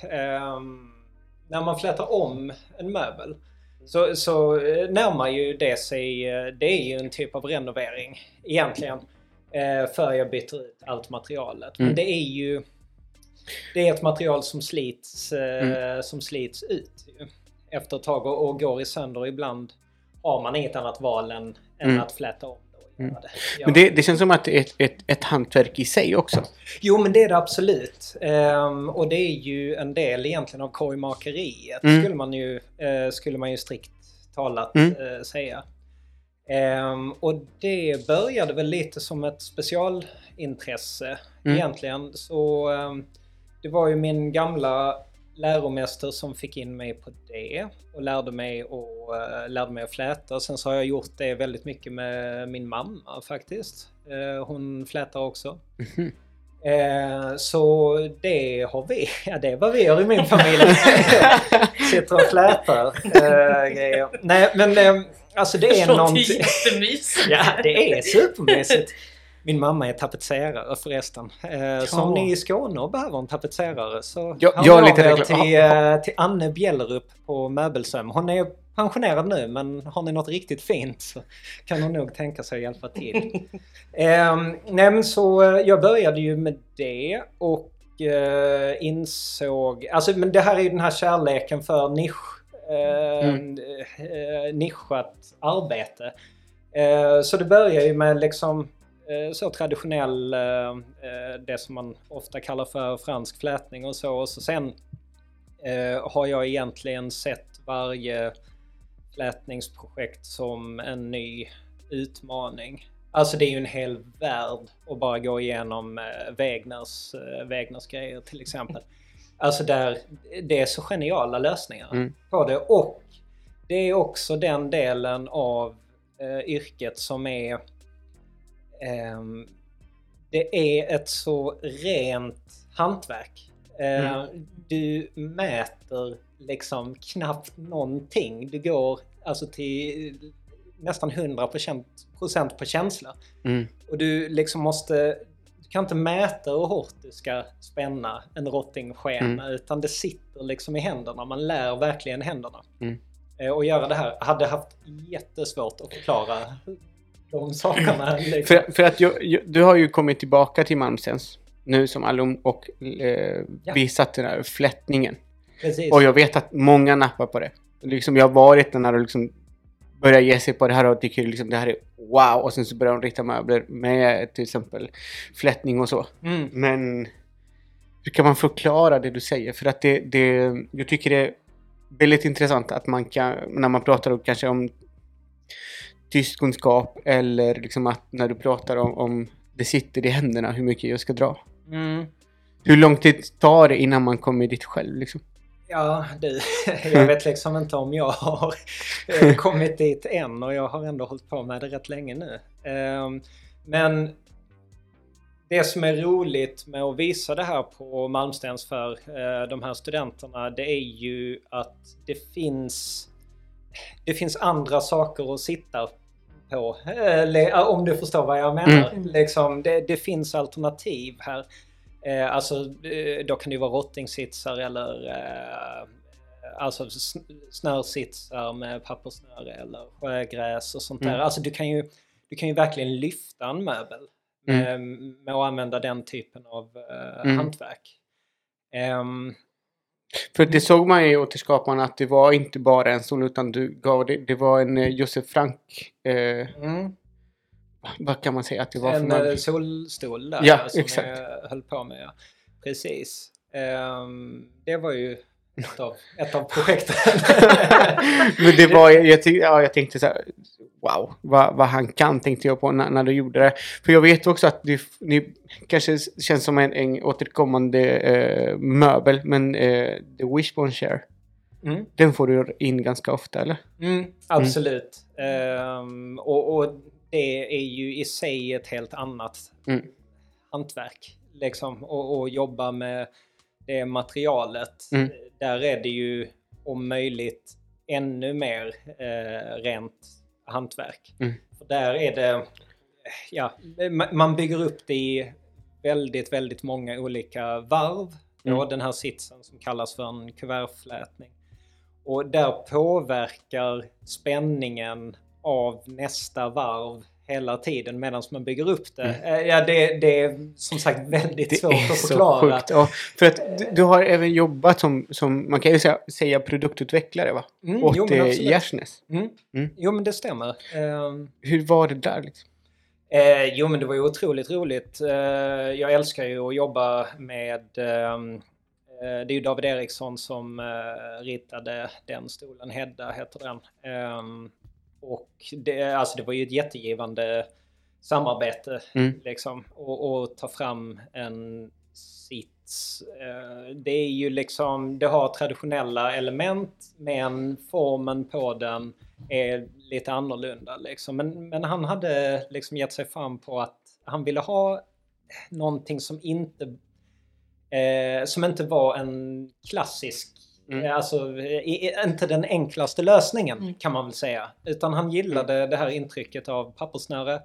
ehm, när man flätar om en möbel så, så eh, närmar ju det sig, eh, det är ju en typ av renovering egentligen. eh, För jag byter ut allt materialet. Men
Mm.
det är ju det är ett material som slits,
Mm.
som slits ut efter ett tag och, och går i sönder. Ibland har man inget annat val än, än
Mm.
att fläta om göra det.
Men det, det känns som att det är ett, ett, ett hantverk i sig också.
Jo men det är det absolut. Ehm, och det är ju en del egentligen av korgmakeriet
Mm.
skulle, man ju, eh, skulle man ju strikt talat
Mm.
eh, säga. Ehm, och det började väl lite som ett specialintresse
Mm.
egentligen. Så ehm, det var ju min gamla läromästare som fick in mig på det och lärde mig, och, eh, lärde mig att fläta. Sen så har jag gjort det väldigt mycket med min mamma faktiskt. Eh, hon flätar också. Eh, så det har vi, ja det är vad vi gör i min familj. [laughs] Sitter och flätar grejer. Nej men alltså det är någonting.
jättemysigt.
Ja det är supermysigt. Min mamma är tapetserare förresten. Eh, så om
Ja.
ni är i Skåne och behöver en tapetserare så
Ja,
hör
jag lite
er till, eh, till Anne Bjellerup på Möbelsöm. Hon är pensionerad nu men har ni något riktigt fint så kan hon nog tänka sig att hjälpa till. [laughs] Ehm, nej men så eh, jag började ju med det och eh, insåg, alltså men det här är ju den här kärleken för nisch, eh,
Mm.
eh, nischat arbete. Så det börjar ju med liksom så traditionell, eh, eh, det som man ofta kallar för fransk flätning och så. Och så sen eh, har jag egentligen sett varje flätningsprojekt som en ny utmaning. Alltså det är ju en hel värld att bara gå igenom eh, Wegners, eh, Wegners grejer till exempel. Alltså där det är så geniala lösningar
Mm.
på det och det är också den delen av eh, yrket som är ehm, det är ett så rent hantverk. Eh,
Mm.
Du mäter liksom knappt någonting. Du går alltså till nästan 100% procent på känsla.
Mm.
Och du liksom måste... Du kan inte mäta hur hårt du ska spänna en rottingskena
Mm.
utan det sitter liksom i händerna. Man lär verkligen händerna.
Mm.
Eh, Och göra det här. Hade haft jättesvårt att förklara de sakerna. [laughs] Liksom.
För, för att jag, du har ju kommit tillbaka till Malmstens nu som alum och eh,
Ja.
visat den här flättningen.
Precis.
Och jag vet att många nappar på det. Liksom, jag har varit där när de liksom börjar ge sig på det här och tycker liksom det här är wow. Och sen så börjar de rita möbler med till exempel flättning och så.
Mm.
Men hur kan man förklara det du säger? För att det, det jag tycker det är väldigt intressant att man kan, när man pratar om, kanske om tyskkunskap eller liksom att när du pratar om, om det sitter i händerna hur mycket jag ska dra.
Mm.
Hur lång tid tar det innan man kommer dit själv liksom?
Ja, du. [laughs] Jag vet liksom inte om jag har eh, kommit dit än och jag har ändå hållit på med det rätt länge nu. Ehm, Men det som är roligt med att visa det här på Malmstens för eh, de här studenterna det är ju att det finns det finns andra saker att sitta på. Eller, om du förstår vad jag menar.
Mm.
Liksom, det, det finns alternativ här. Eh, alltså, eh, då kan det vara rottingsitsar eller eh, alltså sn- snörsitsar med papperssnöre eller sjögräs och sånt där.
Mm.
Alltså du kan ju, du kan ju verkligen lyfta en möbel med, med att använda den typen av eh,
Mm.
hantverk. Ehm,
För det såg man ju i Återskaparna att det var inte bara en stol utan du gav det, det var en eh, Josef Frank, eh,
mm.
vad kan man säga att det var för
En eh, solstol där
Ja,
som
exakt.
jag höll på med. Ja. Precis. Ehm, det var ju ett av, ett av projekten. [laughs]
Men det var, jag, tyck, ja, jag tänkte så här, wow, vad, vad han kan tänkte jag på när, när du gjorde det. För jag vet också att det, det kanske känns som en, en återkommande eh, möbel, men eh, The Wishbone Chair,
Mm.
den får du in ganska ofta eller?
Mm, absolut. Ehm, och, och det är ju i sig ett helt annat
Mm.
hantverk. Liksom, och, och jobba med det materialet.
Mm.
Där är det ju om möjligt ännu mer eh, rent hantverk.
Mm.
För där är det, ja, ma- man bygger upp det i väldigt, väldigt många olika varv.
Mm.
Då, den här sitsen som kallas för en kuvertflätning. Och där påverkar spänningen av nästa varv hela tiden medan man bygger upp det. Eh, Ja, det, det är som sagt väldigt
Det
svårt att
så
förklara.
sjukt. Ja, för att du, har även jobbat som, som man kan ju säga, säga produktutvecklare va?
Mm,
Åt
jo, men
eh. Gärsnäs.
Mm.
Mm.
Jo, men det stämmer. Ehm,
Hur var det där liksom?
Eh, jo men det var ju otroligt roligt. Eh, jag älskar ju att jobba med ehm, eh, det är ju David Eriksson som eh, ritade den stolen, Hedda heter den. Och det, alltså det var ju ett jättegivande samarbete
Mm.
liksom. Och, och ta fram en sits. Eh, det är ju liksom, det har traditionella element men formen på den är lite annorlunda liksom. Men, men han hade liksom gett sig fram på att han ville ha någonting som inte eh, som inte var en klassisk
Mm.
eh, Alltså inte den enklaste lösningen
Mm.
kan man väl säga. Utan han gillade det här intrycket av papperssnöre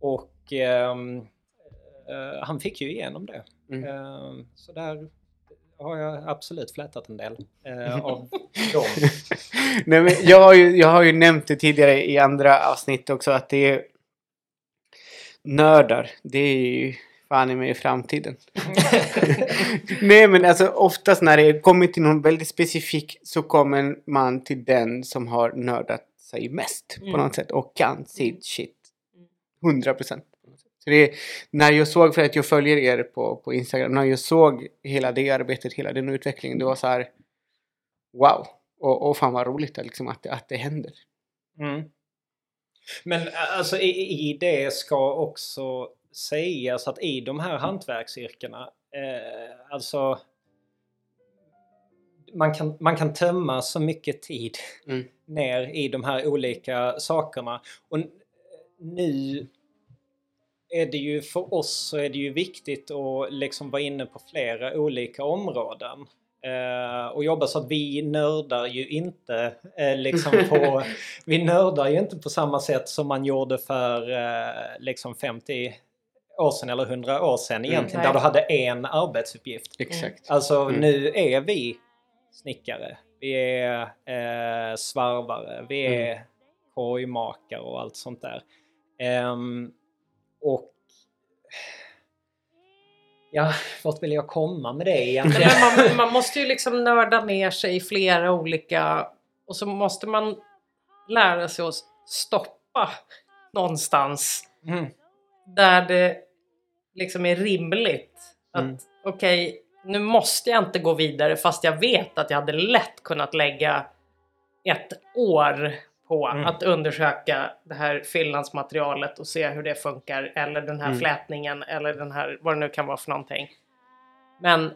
och ehm, eh, han fick ju igenom det.
Mm.
Ehm, så där har jag absolut flätat en del eh, [laughs] av dem.
Nej, men jag, har ju, jag har ju nämnt det tidigare i andra avsnitt också att det är nördar. Det är ju fan i mig i framtiden. [laughs] [laughs] Nej men alltså oftast när det kommer till någon väldigt specifik så kommer man till den som har nördat sig mest på
Mm.
något sätt och kan sitt shit. 100 procent. Så det är, när jag såg, för att jag följer er på, på Instagram, när jag såg hela det arbetet, hela den utvecklingen, det var så här wow. Och, och fan vad roligt liksom, att, det- att det händer.
Mm. Men alltså i, i det ska också sägas att i de här hantverksyrkena, eh, alltså man kan, man kan tömma så mycket tid
Mm. [laughs]
ner i de här olika sakerna. Och nu är det ju för oss så är det ju viktigt att liksom vara inne på flera olika områden. eh, och jobba så att vi nördar ju inte eh, liksom på, [laughs] vi nördar ju inte på samma sätt som man gjorde för eh, liksom 50 år sedan eller 100 år sedan egentligen
Nej.
där du hade en arbetsuppgift.
Exakt.
Alltså
Mm.
nu är vi snickare, vi är eh, svarvare, vi
Mm.
är korgmakare och allt sånt där. Ehm, och ja, vart vill jag komma med det egentligen?
Man, man måste ju liksom nörda ner sig i flera olika... Och så måste man lära sig att stoppa någonstans
Mm.
där det liksom är rimligt. Att
Mm.
okej, nu måste jag inte gå vidare fast jag vet att jag hade lätt kunnat lägga ett år på
Mm.
att undersöka det här fyllnadsmaterialet och se hur det funkar. Eller den här
Mm.
flätningen eller den här, vad det nu kan vara för någonting. Men eh,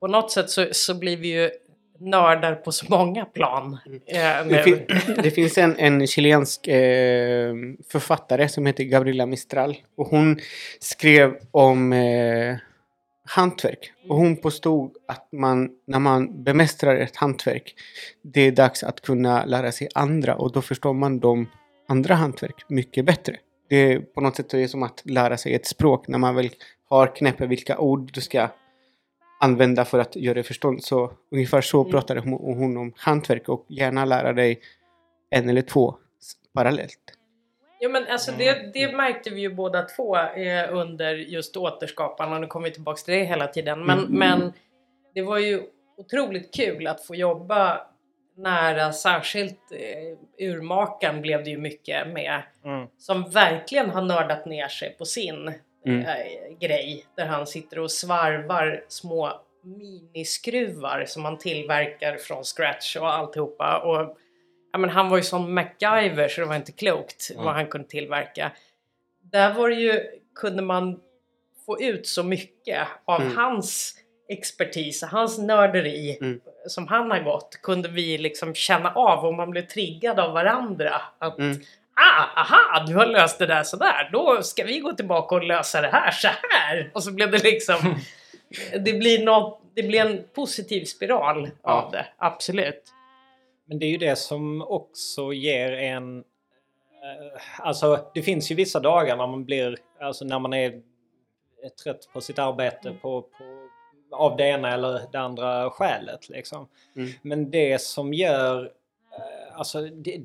på något sätt så, så blir vi ju nördar på så många plan. eh,
Det, fin det finns en, en chilensk eh, författare som heter Gabriela Mistral. Och hon skrev om eh, hantverk. Och hon påstod att man, när man bemästrar ett hantverk, det är dags att kunna lära sig andra. Och då förstår man de andra hantverk mycket bättre. Det är på något sätt är det som att lära sig ett språk när man väl har knäppt vilka ord du ska använda för att göra det förstånd. Så ungefär så
Mm.
pratade hon, hon om hantverk och gärna lära dig en eller två parallellt.
Ja men alltså det, det märkte vi ju båda två eh, under just återskaparna. Nu kommer vi tillbaka till det hela tiden. Men,
Mm.
men det var ju otroligt kul att få jobba nära. Särskilt eh, urmakaren blev det ju mycket med.
Mm.
Som verkligen har nördat ner sig på sin
Mm.
eh, grej. Där han sitter och svarvar små miniskruvar som han tillverkar från scratch och alltihopa. Och, ja, men han var ju som MacGyver så det var inte klokt
Mm.
vad han kunde tillverka. Där var det ju, kunde man få ut så mycket av
Mm.
hans expertis, hans nörderi
Mm.
som han har gått kunde vi liksom känna av om man blev triggad av varandra. Att
Mm.
Ah, aha, du har löst det där sådär. Då ska vi gå tillbaka och lösa det här så här. Och så blev det liksom... det, blir något, det blir en positiv spiral
Ja.
av det, absolut.
Men det är ju det som också ger en... eh, Alltså det finns ju vissa dagar när man blir, alltså när man är trött på sitt arbete på, på, av det ena eller det andra skälet. Liksom.
Mm.
Men det som gör, eh, alltså det,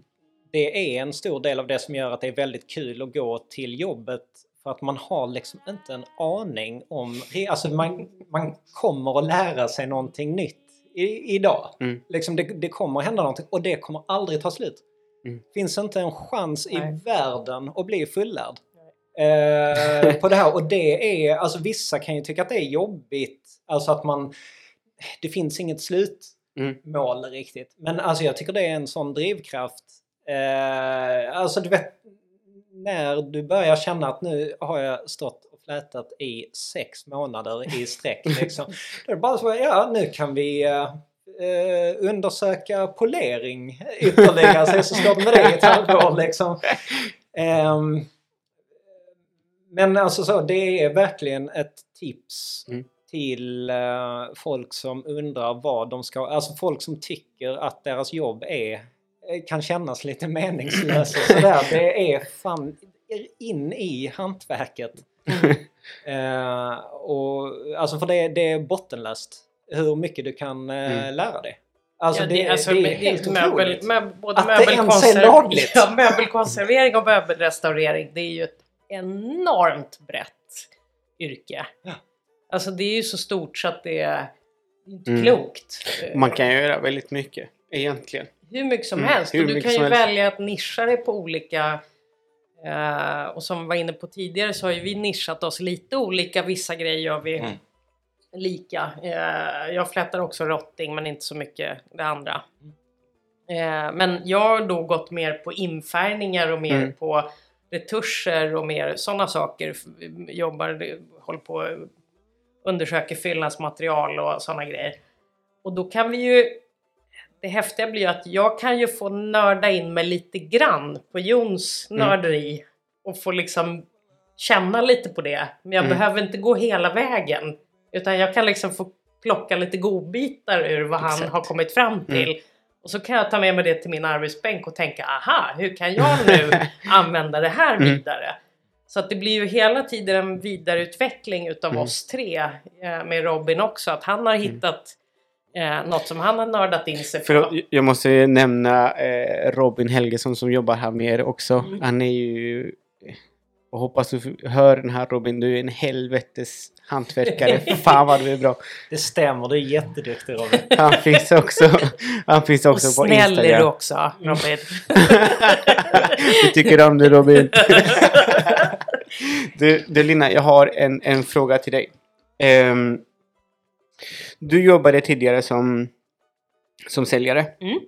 det är en stor del av det som gör att det är väldigt kul att gå till jobbet för att man har liksom inte en aning om, alltså man, man kommer att lära sig någonting nytt i, idag.
Mm.
Liksom det, det kommer att hända någonting och det kommer aldrig ta slut.
Mm.
Finns inte en chans
Nej.
i världen att bli fullärd. Eh, på det här och det är, alltså vissa kan ju tycka att det är jobbigt. Alltså att man, det finns inget slutmål
Mm.
riktigt. Men alltså jag tycker det är en sån drivkraft. Eh, alltså du vet, när du börjar känna att nu har jag stått och flätat i sex månader i sträck. [laughs] Liksom, då är det bara så ja nu kan vi eh, eh, undersöka polering ytterligare. Så, så står det med det i ett halvår liksom. Ehm, men alltså så, det är verkligen ett tips
Mm.
till eh, folk som undrar vad de ska... Alltså folk som tycker att deras jobb är eh, kan kännas lite meningslöst och sådär. Det är fan in i hantverket. [laughs] Eh, och, alltså för det, det är bottenlöst hur mycket du kan eh,
Mm.
lära dig. Alltså,
Ja,
det,
alltså,
det är
med-
helt
möbel,
otroligt.
med, både
Att det ens är lagligt. [laughs]
Ja, möbelkonservering och möbelrestaurering, det är ju ett enormt brett yrke.
Ja.
Alltså det är ju så stort så att det är inte
Mm.
klokt.
Man kan göra väldigt mycket egentligen.
Hur mycket som
Mm,
helst.
hur
Och du kan ju
helst.
välja att nischa dig på olika... eh, och som vi var inne på tidigare så har ju vi nischat oss lite olika. Vissa grejer gör vi
Mm.
lika. Eh, jag flätar också rotting men inte så mycket det andra. Eh, men jag har då gått mer på infärgningar och mer
Mm.
på retuscher och mer sådana saker. Jobbar, håller på undersöker fyllnadsmaterial och sådana grejer. Och då kan vi ju det häftiga blir ju att jag kan ju få nörda in mig lite grann på Jons
Mm.
nörderi och få liksom känna lite på det. Men jag
Mm.
behöver inte gå hela vägen. Utan jag kan liksom få plocka lite godbitar ur vad han
Exakt.
har kommit fram till. Och så kan jag ta med mig det till min arbetsbänk och tänka, aha, hur kan jag nu [laughs] använda det här
Mm.
vidare? Så att det blir ju hela tiden en vidareutveckling utav
Mm.
oss tre eh, med Robin också. Att han har hittat eh, något som han har nördat in sig
För
på.
jag måste nämna eh, Robin Helgesson som jobbar här med er också.
Mm.
Han är ju... Och hoppas du hör den här Robin, du är en helvetes hantverkare. [laughs] Fan vad du är bra.
Det stämmer, du är jätteduktig Robin. [laughs]
Han finns också, han finns
Och
också på
snäll är du
Instagram.
också, Robin. [laughs]
Vi tycker om dig Robin. du, du Lina, jag har en, en fråga till dig. Ehm, du jobbade tidigare som, som säljare.
Mm.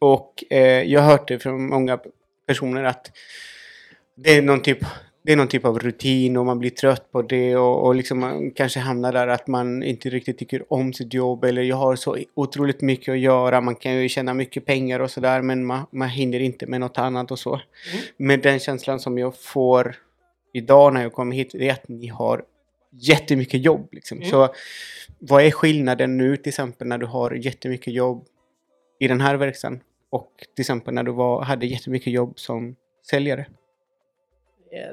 Och eh, jag har hört det från många personer att det är någon typ det är någon typ av rutin och man blir trött på det och, och liksom man kanske hamnar där att man inte riktigt tycker om sitt jobb eller jag har så otroligt mycket att göra. Man kan ju tjäna mycket pengar och sådär men man, man hinner inte med något annat och så. Men den känslan som jag får idag när jag kommer hit är att ni har jättemycket jobb. Liksom.
Mm.
Så vad är skillnaden nu till exempel när du har jättemycket jobb i den här verksamheten och till exempel när du var, hade jättemycket jobb som säljare?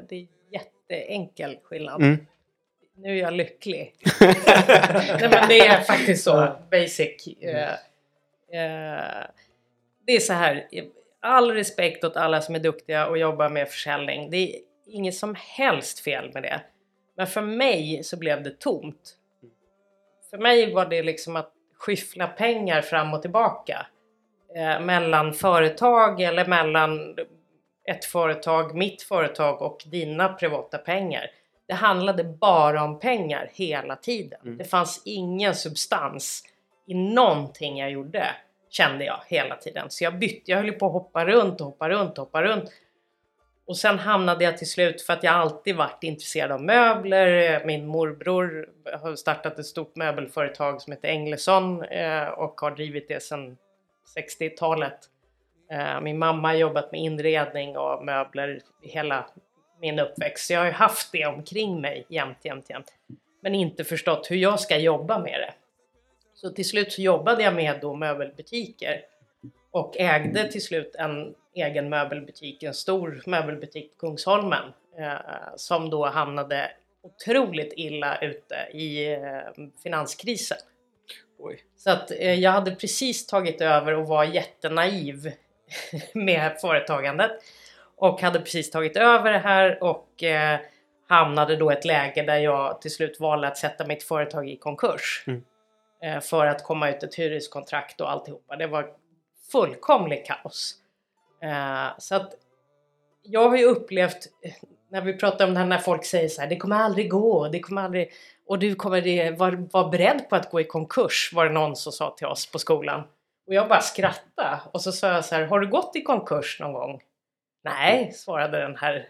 Det är jätteenkel skillnad.
Mm.
Nu är jag lycklig. [laughs] Nej, men det är faktiskt så basic. Eh, eh, det är så här. All respekt åt alla som är duktiga och jobbar med försäljning. Det är inget som helst fel med det. Men för mig så blev det tomt. För mig var det liksom att skyffla pengar fram och tillbaka. Eh, mellan företag eller mellan ett företag, mitt företag och dina privata pengar. Det handlade bara om pengar hela tiden.
Mm.
Det fanns ingen substans i någonting jag gjorde, kände jag hela tiden. Så jag bytte, jag höll på att hoppa runt och hoppa runt och hoppa runt. Och sen hamnade jag till slut, för att jag alltid varit intresserad av möbler. Min morbror har startat ett stort möbelföretag som heter Englesson eh, och har drivit det sedan 60-talet. Eh, Min mamma har jobbat med inredning och möbler hela min uppväxt. Så jag har ju haft det omkring mig jämt, jämt, jämt. Men inte förstått hur jag ska jobba med det. Så till slut så jobbade jag med då möbelbutiker. Och ägde till slut en egen möbelbutik, en stor möbelbutik på Kungsholmen. Eh, som då hamnade otroligt illa ute i eh, finanskrisen.
Oj.
Så att eh, jag hade precis tagit över och var jättenaiv [laughs] med företagandet. Och hade precis tagit över det här och eh, hamnade då i ett läge där jag till slut valde att sätta mitt företag i konkurs.
Mm.
Eh, för att komma ut ett hyreskontrakt och alltihopa. Det var fullkomligt kaos. Eh, så att jag har ju upplevt, eh, när vi pratar om det här när folk säger så här, det kommer aldrig gå, det kommer aldrig, och du kommer det, var, var beredd på att gå i konkurs, var det någon som sa till oss på skolan. Och jag bara skrattade och så sa jag så här, har du gått i konkurs någon gång? Nej, svarade den här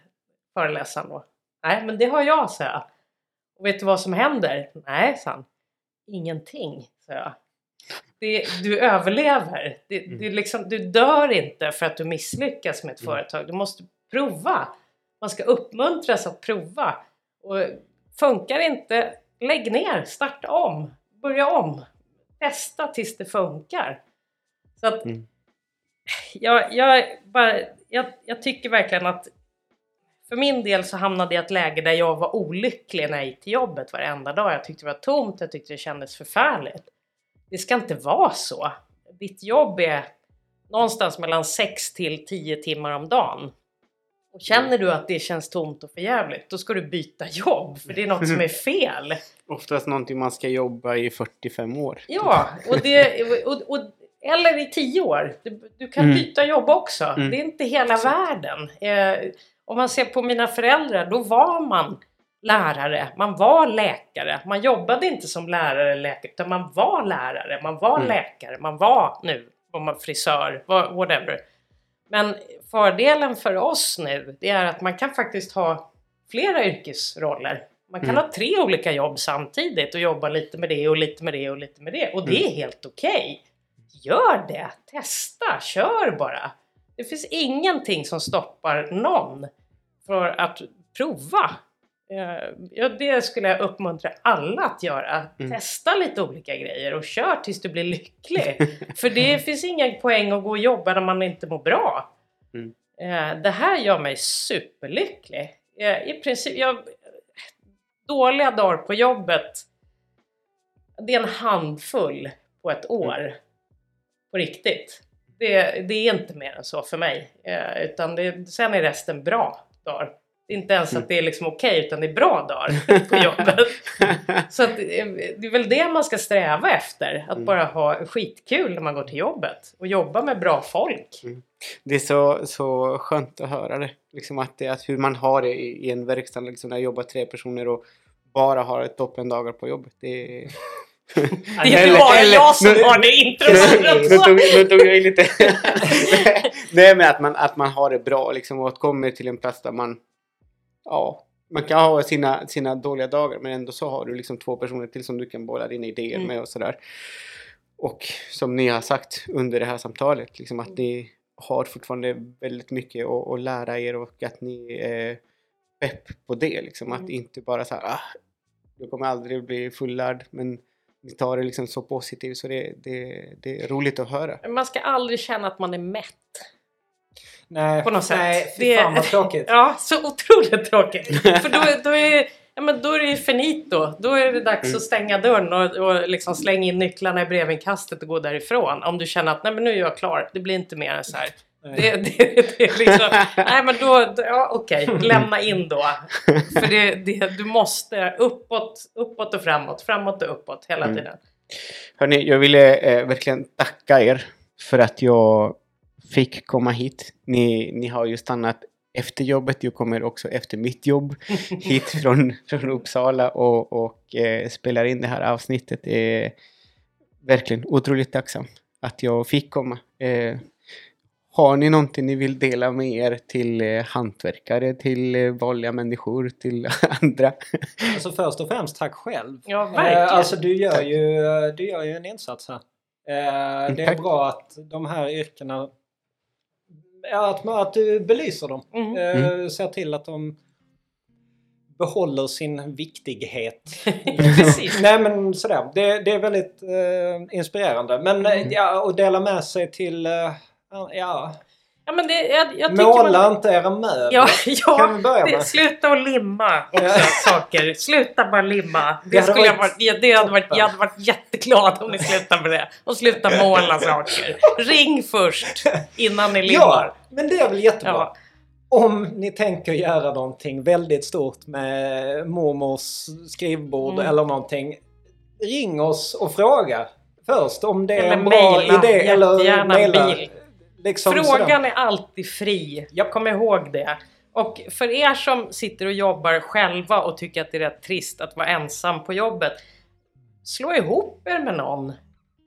föreläsaren då. Nej, men det har jag, sa jag. Och vet du vad som händer? Nej, sa han. Ingenting, sa jag. Det, du överlever. Det, det är liksom, du dör inte för att du misslyckas med ett företag. Du måste prova. Man ska uppmuntras att prova. Och funkar inte, lägg ner, starta om, börja om. Testa tills det funkar. Så att
Mm.
jag, jag, bara, jag, jag tycker verkligen att för min del så hamnade jag i ett läge där jag var olycklig när jag gick till jobbet varenda dag. Jag tyckte det var tomt, jag tyckte det kändes förfärligt. Det ska inte vara så. Ditt jobb är någonstans mellan 6 till 10 timmar om dagen. Och känner du att det känns tomt och förjävligt, då ska du byta jobb, för det är något som är fel. [laughs]
Oftast någonting man ska jobba i 45 år.
Ja, och det, och, och, eller i tio år. Du, du kan
Mm.
byta jobb också.
Mm.
Det är inte hela världen. Eh, om man ser på mina föräldrar, då var man lärare, man var läkare. Man jobbade inte som lärare eller läkare, utan man var lärare, man var
Mm.
läkare, man var nu var man frisör, whatever. Men fördelen för oss nu, det är att man kan faktiskt ha flera yrkesroller. Man kan
Mm.
ha tre olika jobb samtidigt och jobba lite med det och lite med det och lite med det. Och det är helt okej. Gör det! Testa! Kör bara! Det finns ingenting som stoppar någon för att prova. Eh, Ja, det skulle jag uppmuntra alla att göra.
Mm.
Testa lite olika grejer och kör tills du blir lycklig. [laughs] För det finns ingen poäng att gå och jobba när man inte mår bra.
Mm.
Eh, Det här gör mig superlycklig. Eh, I princip, jag, dåliga dagar på jobbet, det är en handfull på ett år. På riktigt. Det, det är inte mer än så för mig. Utan det, sen är resten bra dagar. Det är inte ens att det är liksom okej, utan det är bra dagar [laughs] på jobbet. Så att, eh, det är väl det man ska sträva efter. Att
Mm.
bara ha skitkul när man går till jobbet. Och jobba med bra folk.
Det är så, så skönt att höra det. Liksom att, det, att hur man har det i, i en verkstad, liksom när jag jobbar tre personer och bara har toppendagar på jobbet. Det är... [laughs]
Det är inte bara jag som
nu-
har det introt.
nu, tog, nu tog jag i lite... [laughs] Nej men att man, att man har det bra liksom och att kommer till en plats där man... Ja, man kan ha sina, sina dåliga dagar men ändå så har du liksom två personer till som du kan bolla dina idéer
Mm.
med och sådär. Och som ni har sagt under det här samtalet, liksom att ni har fortfarande väldigt mycket att, att lära er och att ni är pepp på det. Liksom. Att
Mm.
inte bara så här, ah, jag kommer aldrig bli fullärd men ni tar det liksom så positivt så det, det, det är roligt att höra.
Man ska aldrig känna att man är mätt.
Nej,
På något sätt.
nej fy
Det-
fan vad tråkigt. [laughs]
Ja, så otroligt tråkigt. För då, då, är, ja, men då är det finito. Då är det dags
Mm.
att stänga dörren och, och liksom slänga in nycklarna i brevinkastet och gå därifrån. Om du känner att nej men nu är jag klar. Det blir inte mer än så här. Det, det, det är liksom, [laughs] nej men då, ja, okej, lämna in då. För det, det, du måste uppåt, uppåt och framåt, framåt och uppåt hela
Mm.
tiden.
Hörni, jag ville eh, verkligen tacka er för att jag fick komma hit. Ni, ni har ju stannat efter jobbet. Jag kommer också efter mitt jobb [laughs] hit från, från Uppsala och, och eh, spelar in det här avsnittet. Det är verkligen otroligt tacksam att jag fick komma. Eh, har ni någonting ni vill dela med er till eh, hantverkare, till eh, vanliga människor, till [laughs] andra?
Alltså först och främst tack själv.
Ja, verkligen.
Eh, alltså du gör,
Tack.
ju, du gör ju en insats här. Eh, det är
Tack.
bra att de här yrkena, att, man- att du belyser dem.
Mm.
Eh, Ser till att de behåller sin viktighet. [laughs]
Precis.
Nej men sådär, det, det är väldigt eh, inspirerande. Men eh,
Mm.
ja, och dela med sig till, eh, ja,
Ja, men det, jag, jag
måla
man,
inte era möbler.
Ja, [laughs]
Kan vi
ja
börja
det,
med?
sluta att limma också
Ja.
saker. Sluta bara limma. Det,
Det
skulle jag
varit
varit, ja, det hade varit, jag hade varit jätteglad om ni slutade med det. Och sluta måla saker. Ring först innan ni limmar.
Ja, men det är väl jättebra.
Ja.
Om ni tänker göra någonting väldigt stort med mormors skrivbord
Mm.
eller någonting. Ring oss och fråga först om det är
Eller
en bra idé. Eller mejla. Liksom
Frågan
sådär.
är alltid fri.
Japp.
Kom ihåg det. Och för er som sitter och jobbar själva och tycker att det är rätt trist att vara ensam på jobbet. Slå ihop er med någon.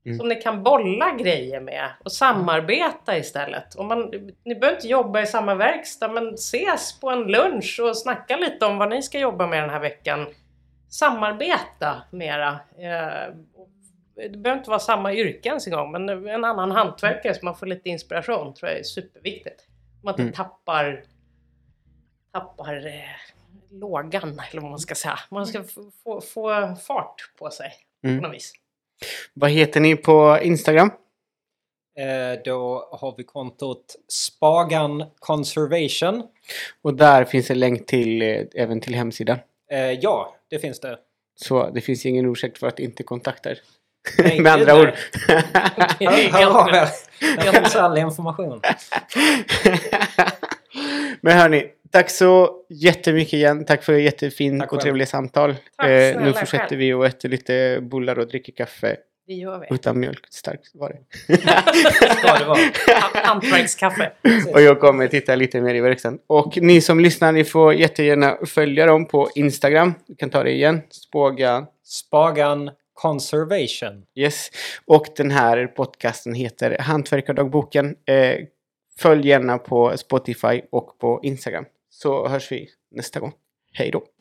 Mm.
Som ni kan bolla grejer med och samarbeta istället. Och man, ni behöver inte jobba i samma verkstad men ses på en lunch och snacka lite om vad ni ska jobba med den här veckan. Samarbeta mera. Eh, det behöver inte vara samma yrke ens en gång men en annan hantverkare så man får lite inspiration tror jag är superviktigt. Man inte
Mm.
tappar, tappar eh, lågan eller vad man ska säga. Man ska få, få, få fart på sig
Mm.
på något vis.
Vad heter ni på Instagram?
Eh, då har vi kontot Spagan Conservation.
Och där finns en länk till, eh, även till hemsidan.
Eh, ja, det finns det.
Så det finns ingen ursäkt för att inte kontakta er.
Nej,
Med andra ord.
Är
Hör, av er. Finns all information. [laughs]
Men hörni, tack så jättemycket igen. Tack för ett jättefint
Tack
och trevligt samtal.
Tack
Eh, nu fortsätter
själv.
vi och äter lite bullar och dricker kaffe
Det gör vi.
utan mjölk. Starkt var det. [laughs]
Ska det vara. [laughs]
Hantverkskaffe.
Och jag kommer titta lite mer i verkstaden. Och ni som lyssnar, ni får jättegärna följa dem på Instagram. Du kan ta det igen. Spåga.
Spagan Conservation.
Yes. Och den här podcasten heter Hantverkardagboken. Eh, följ gärna på Spotify och på Instagram. Så hörs vi nästa gång. Hej då!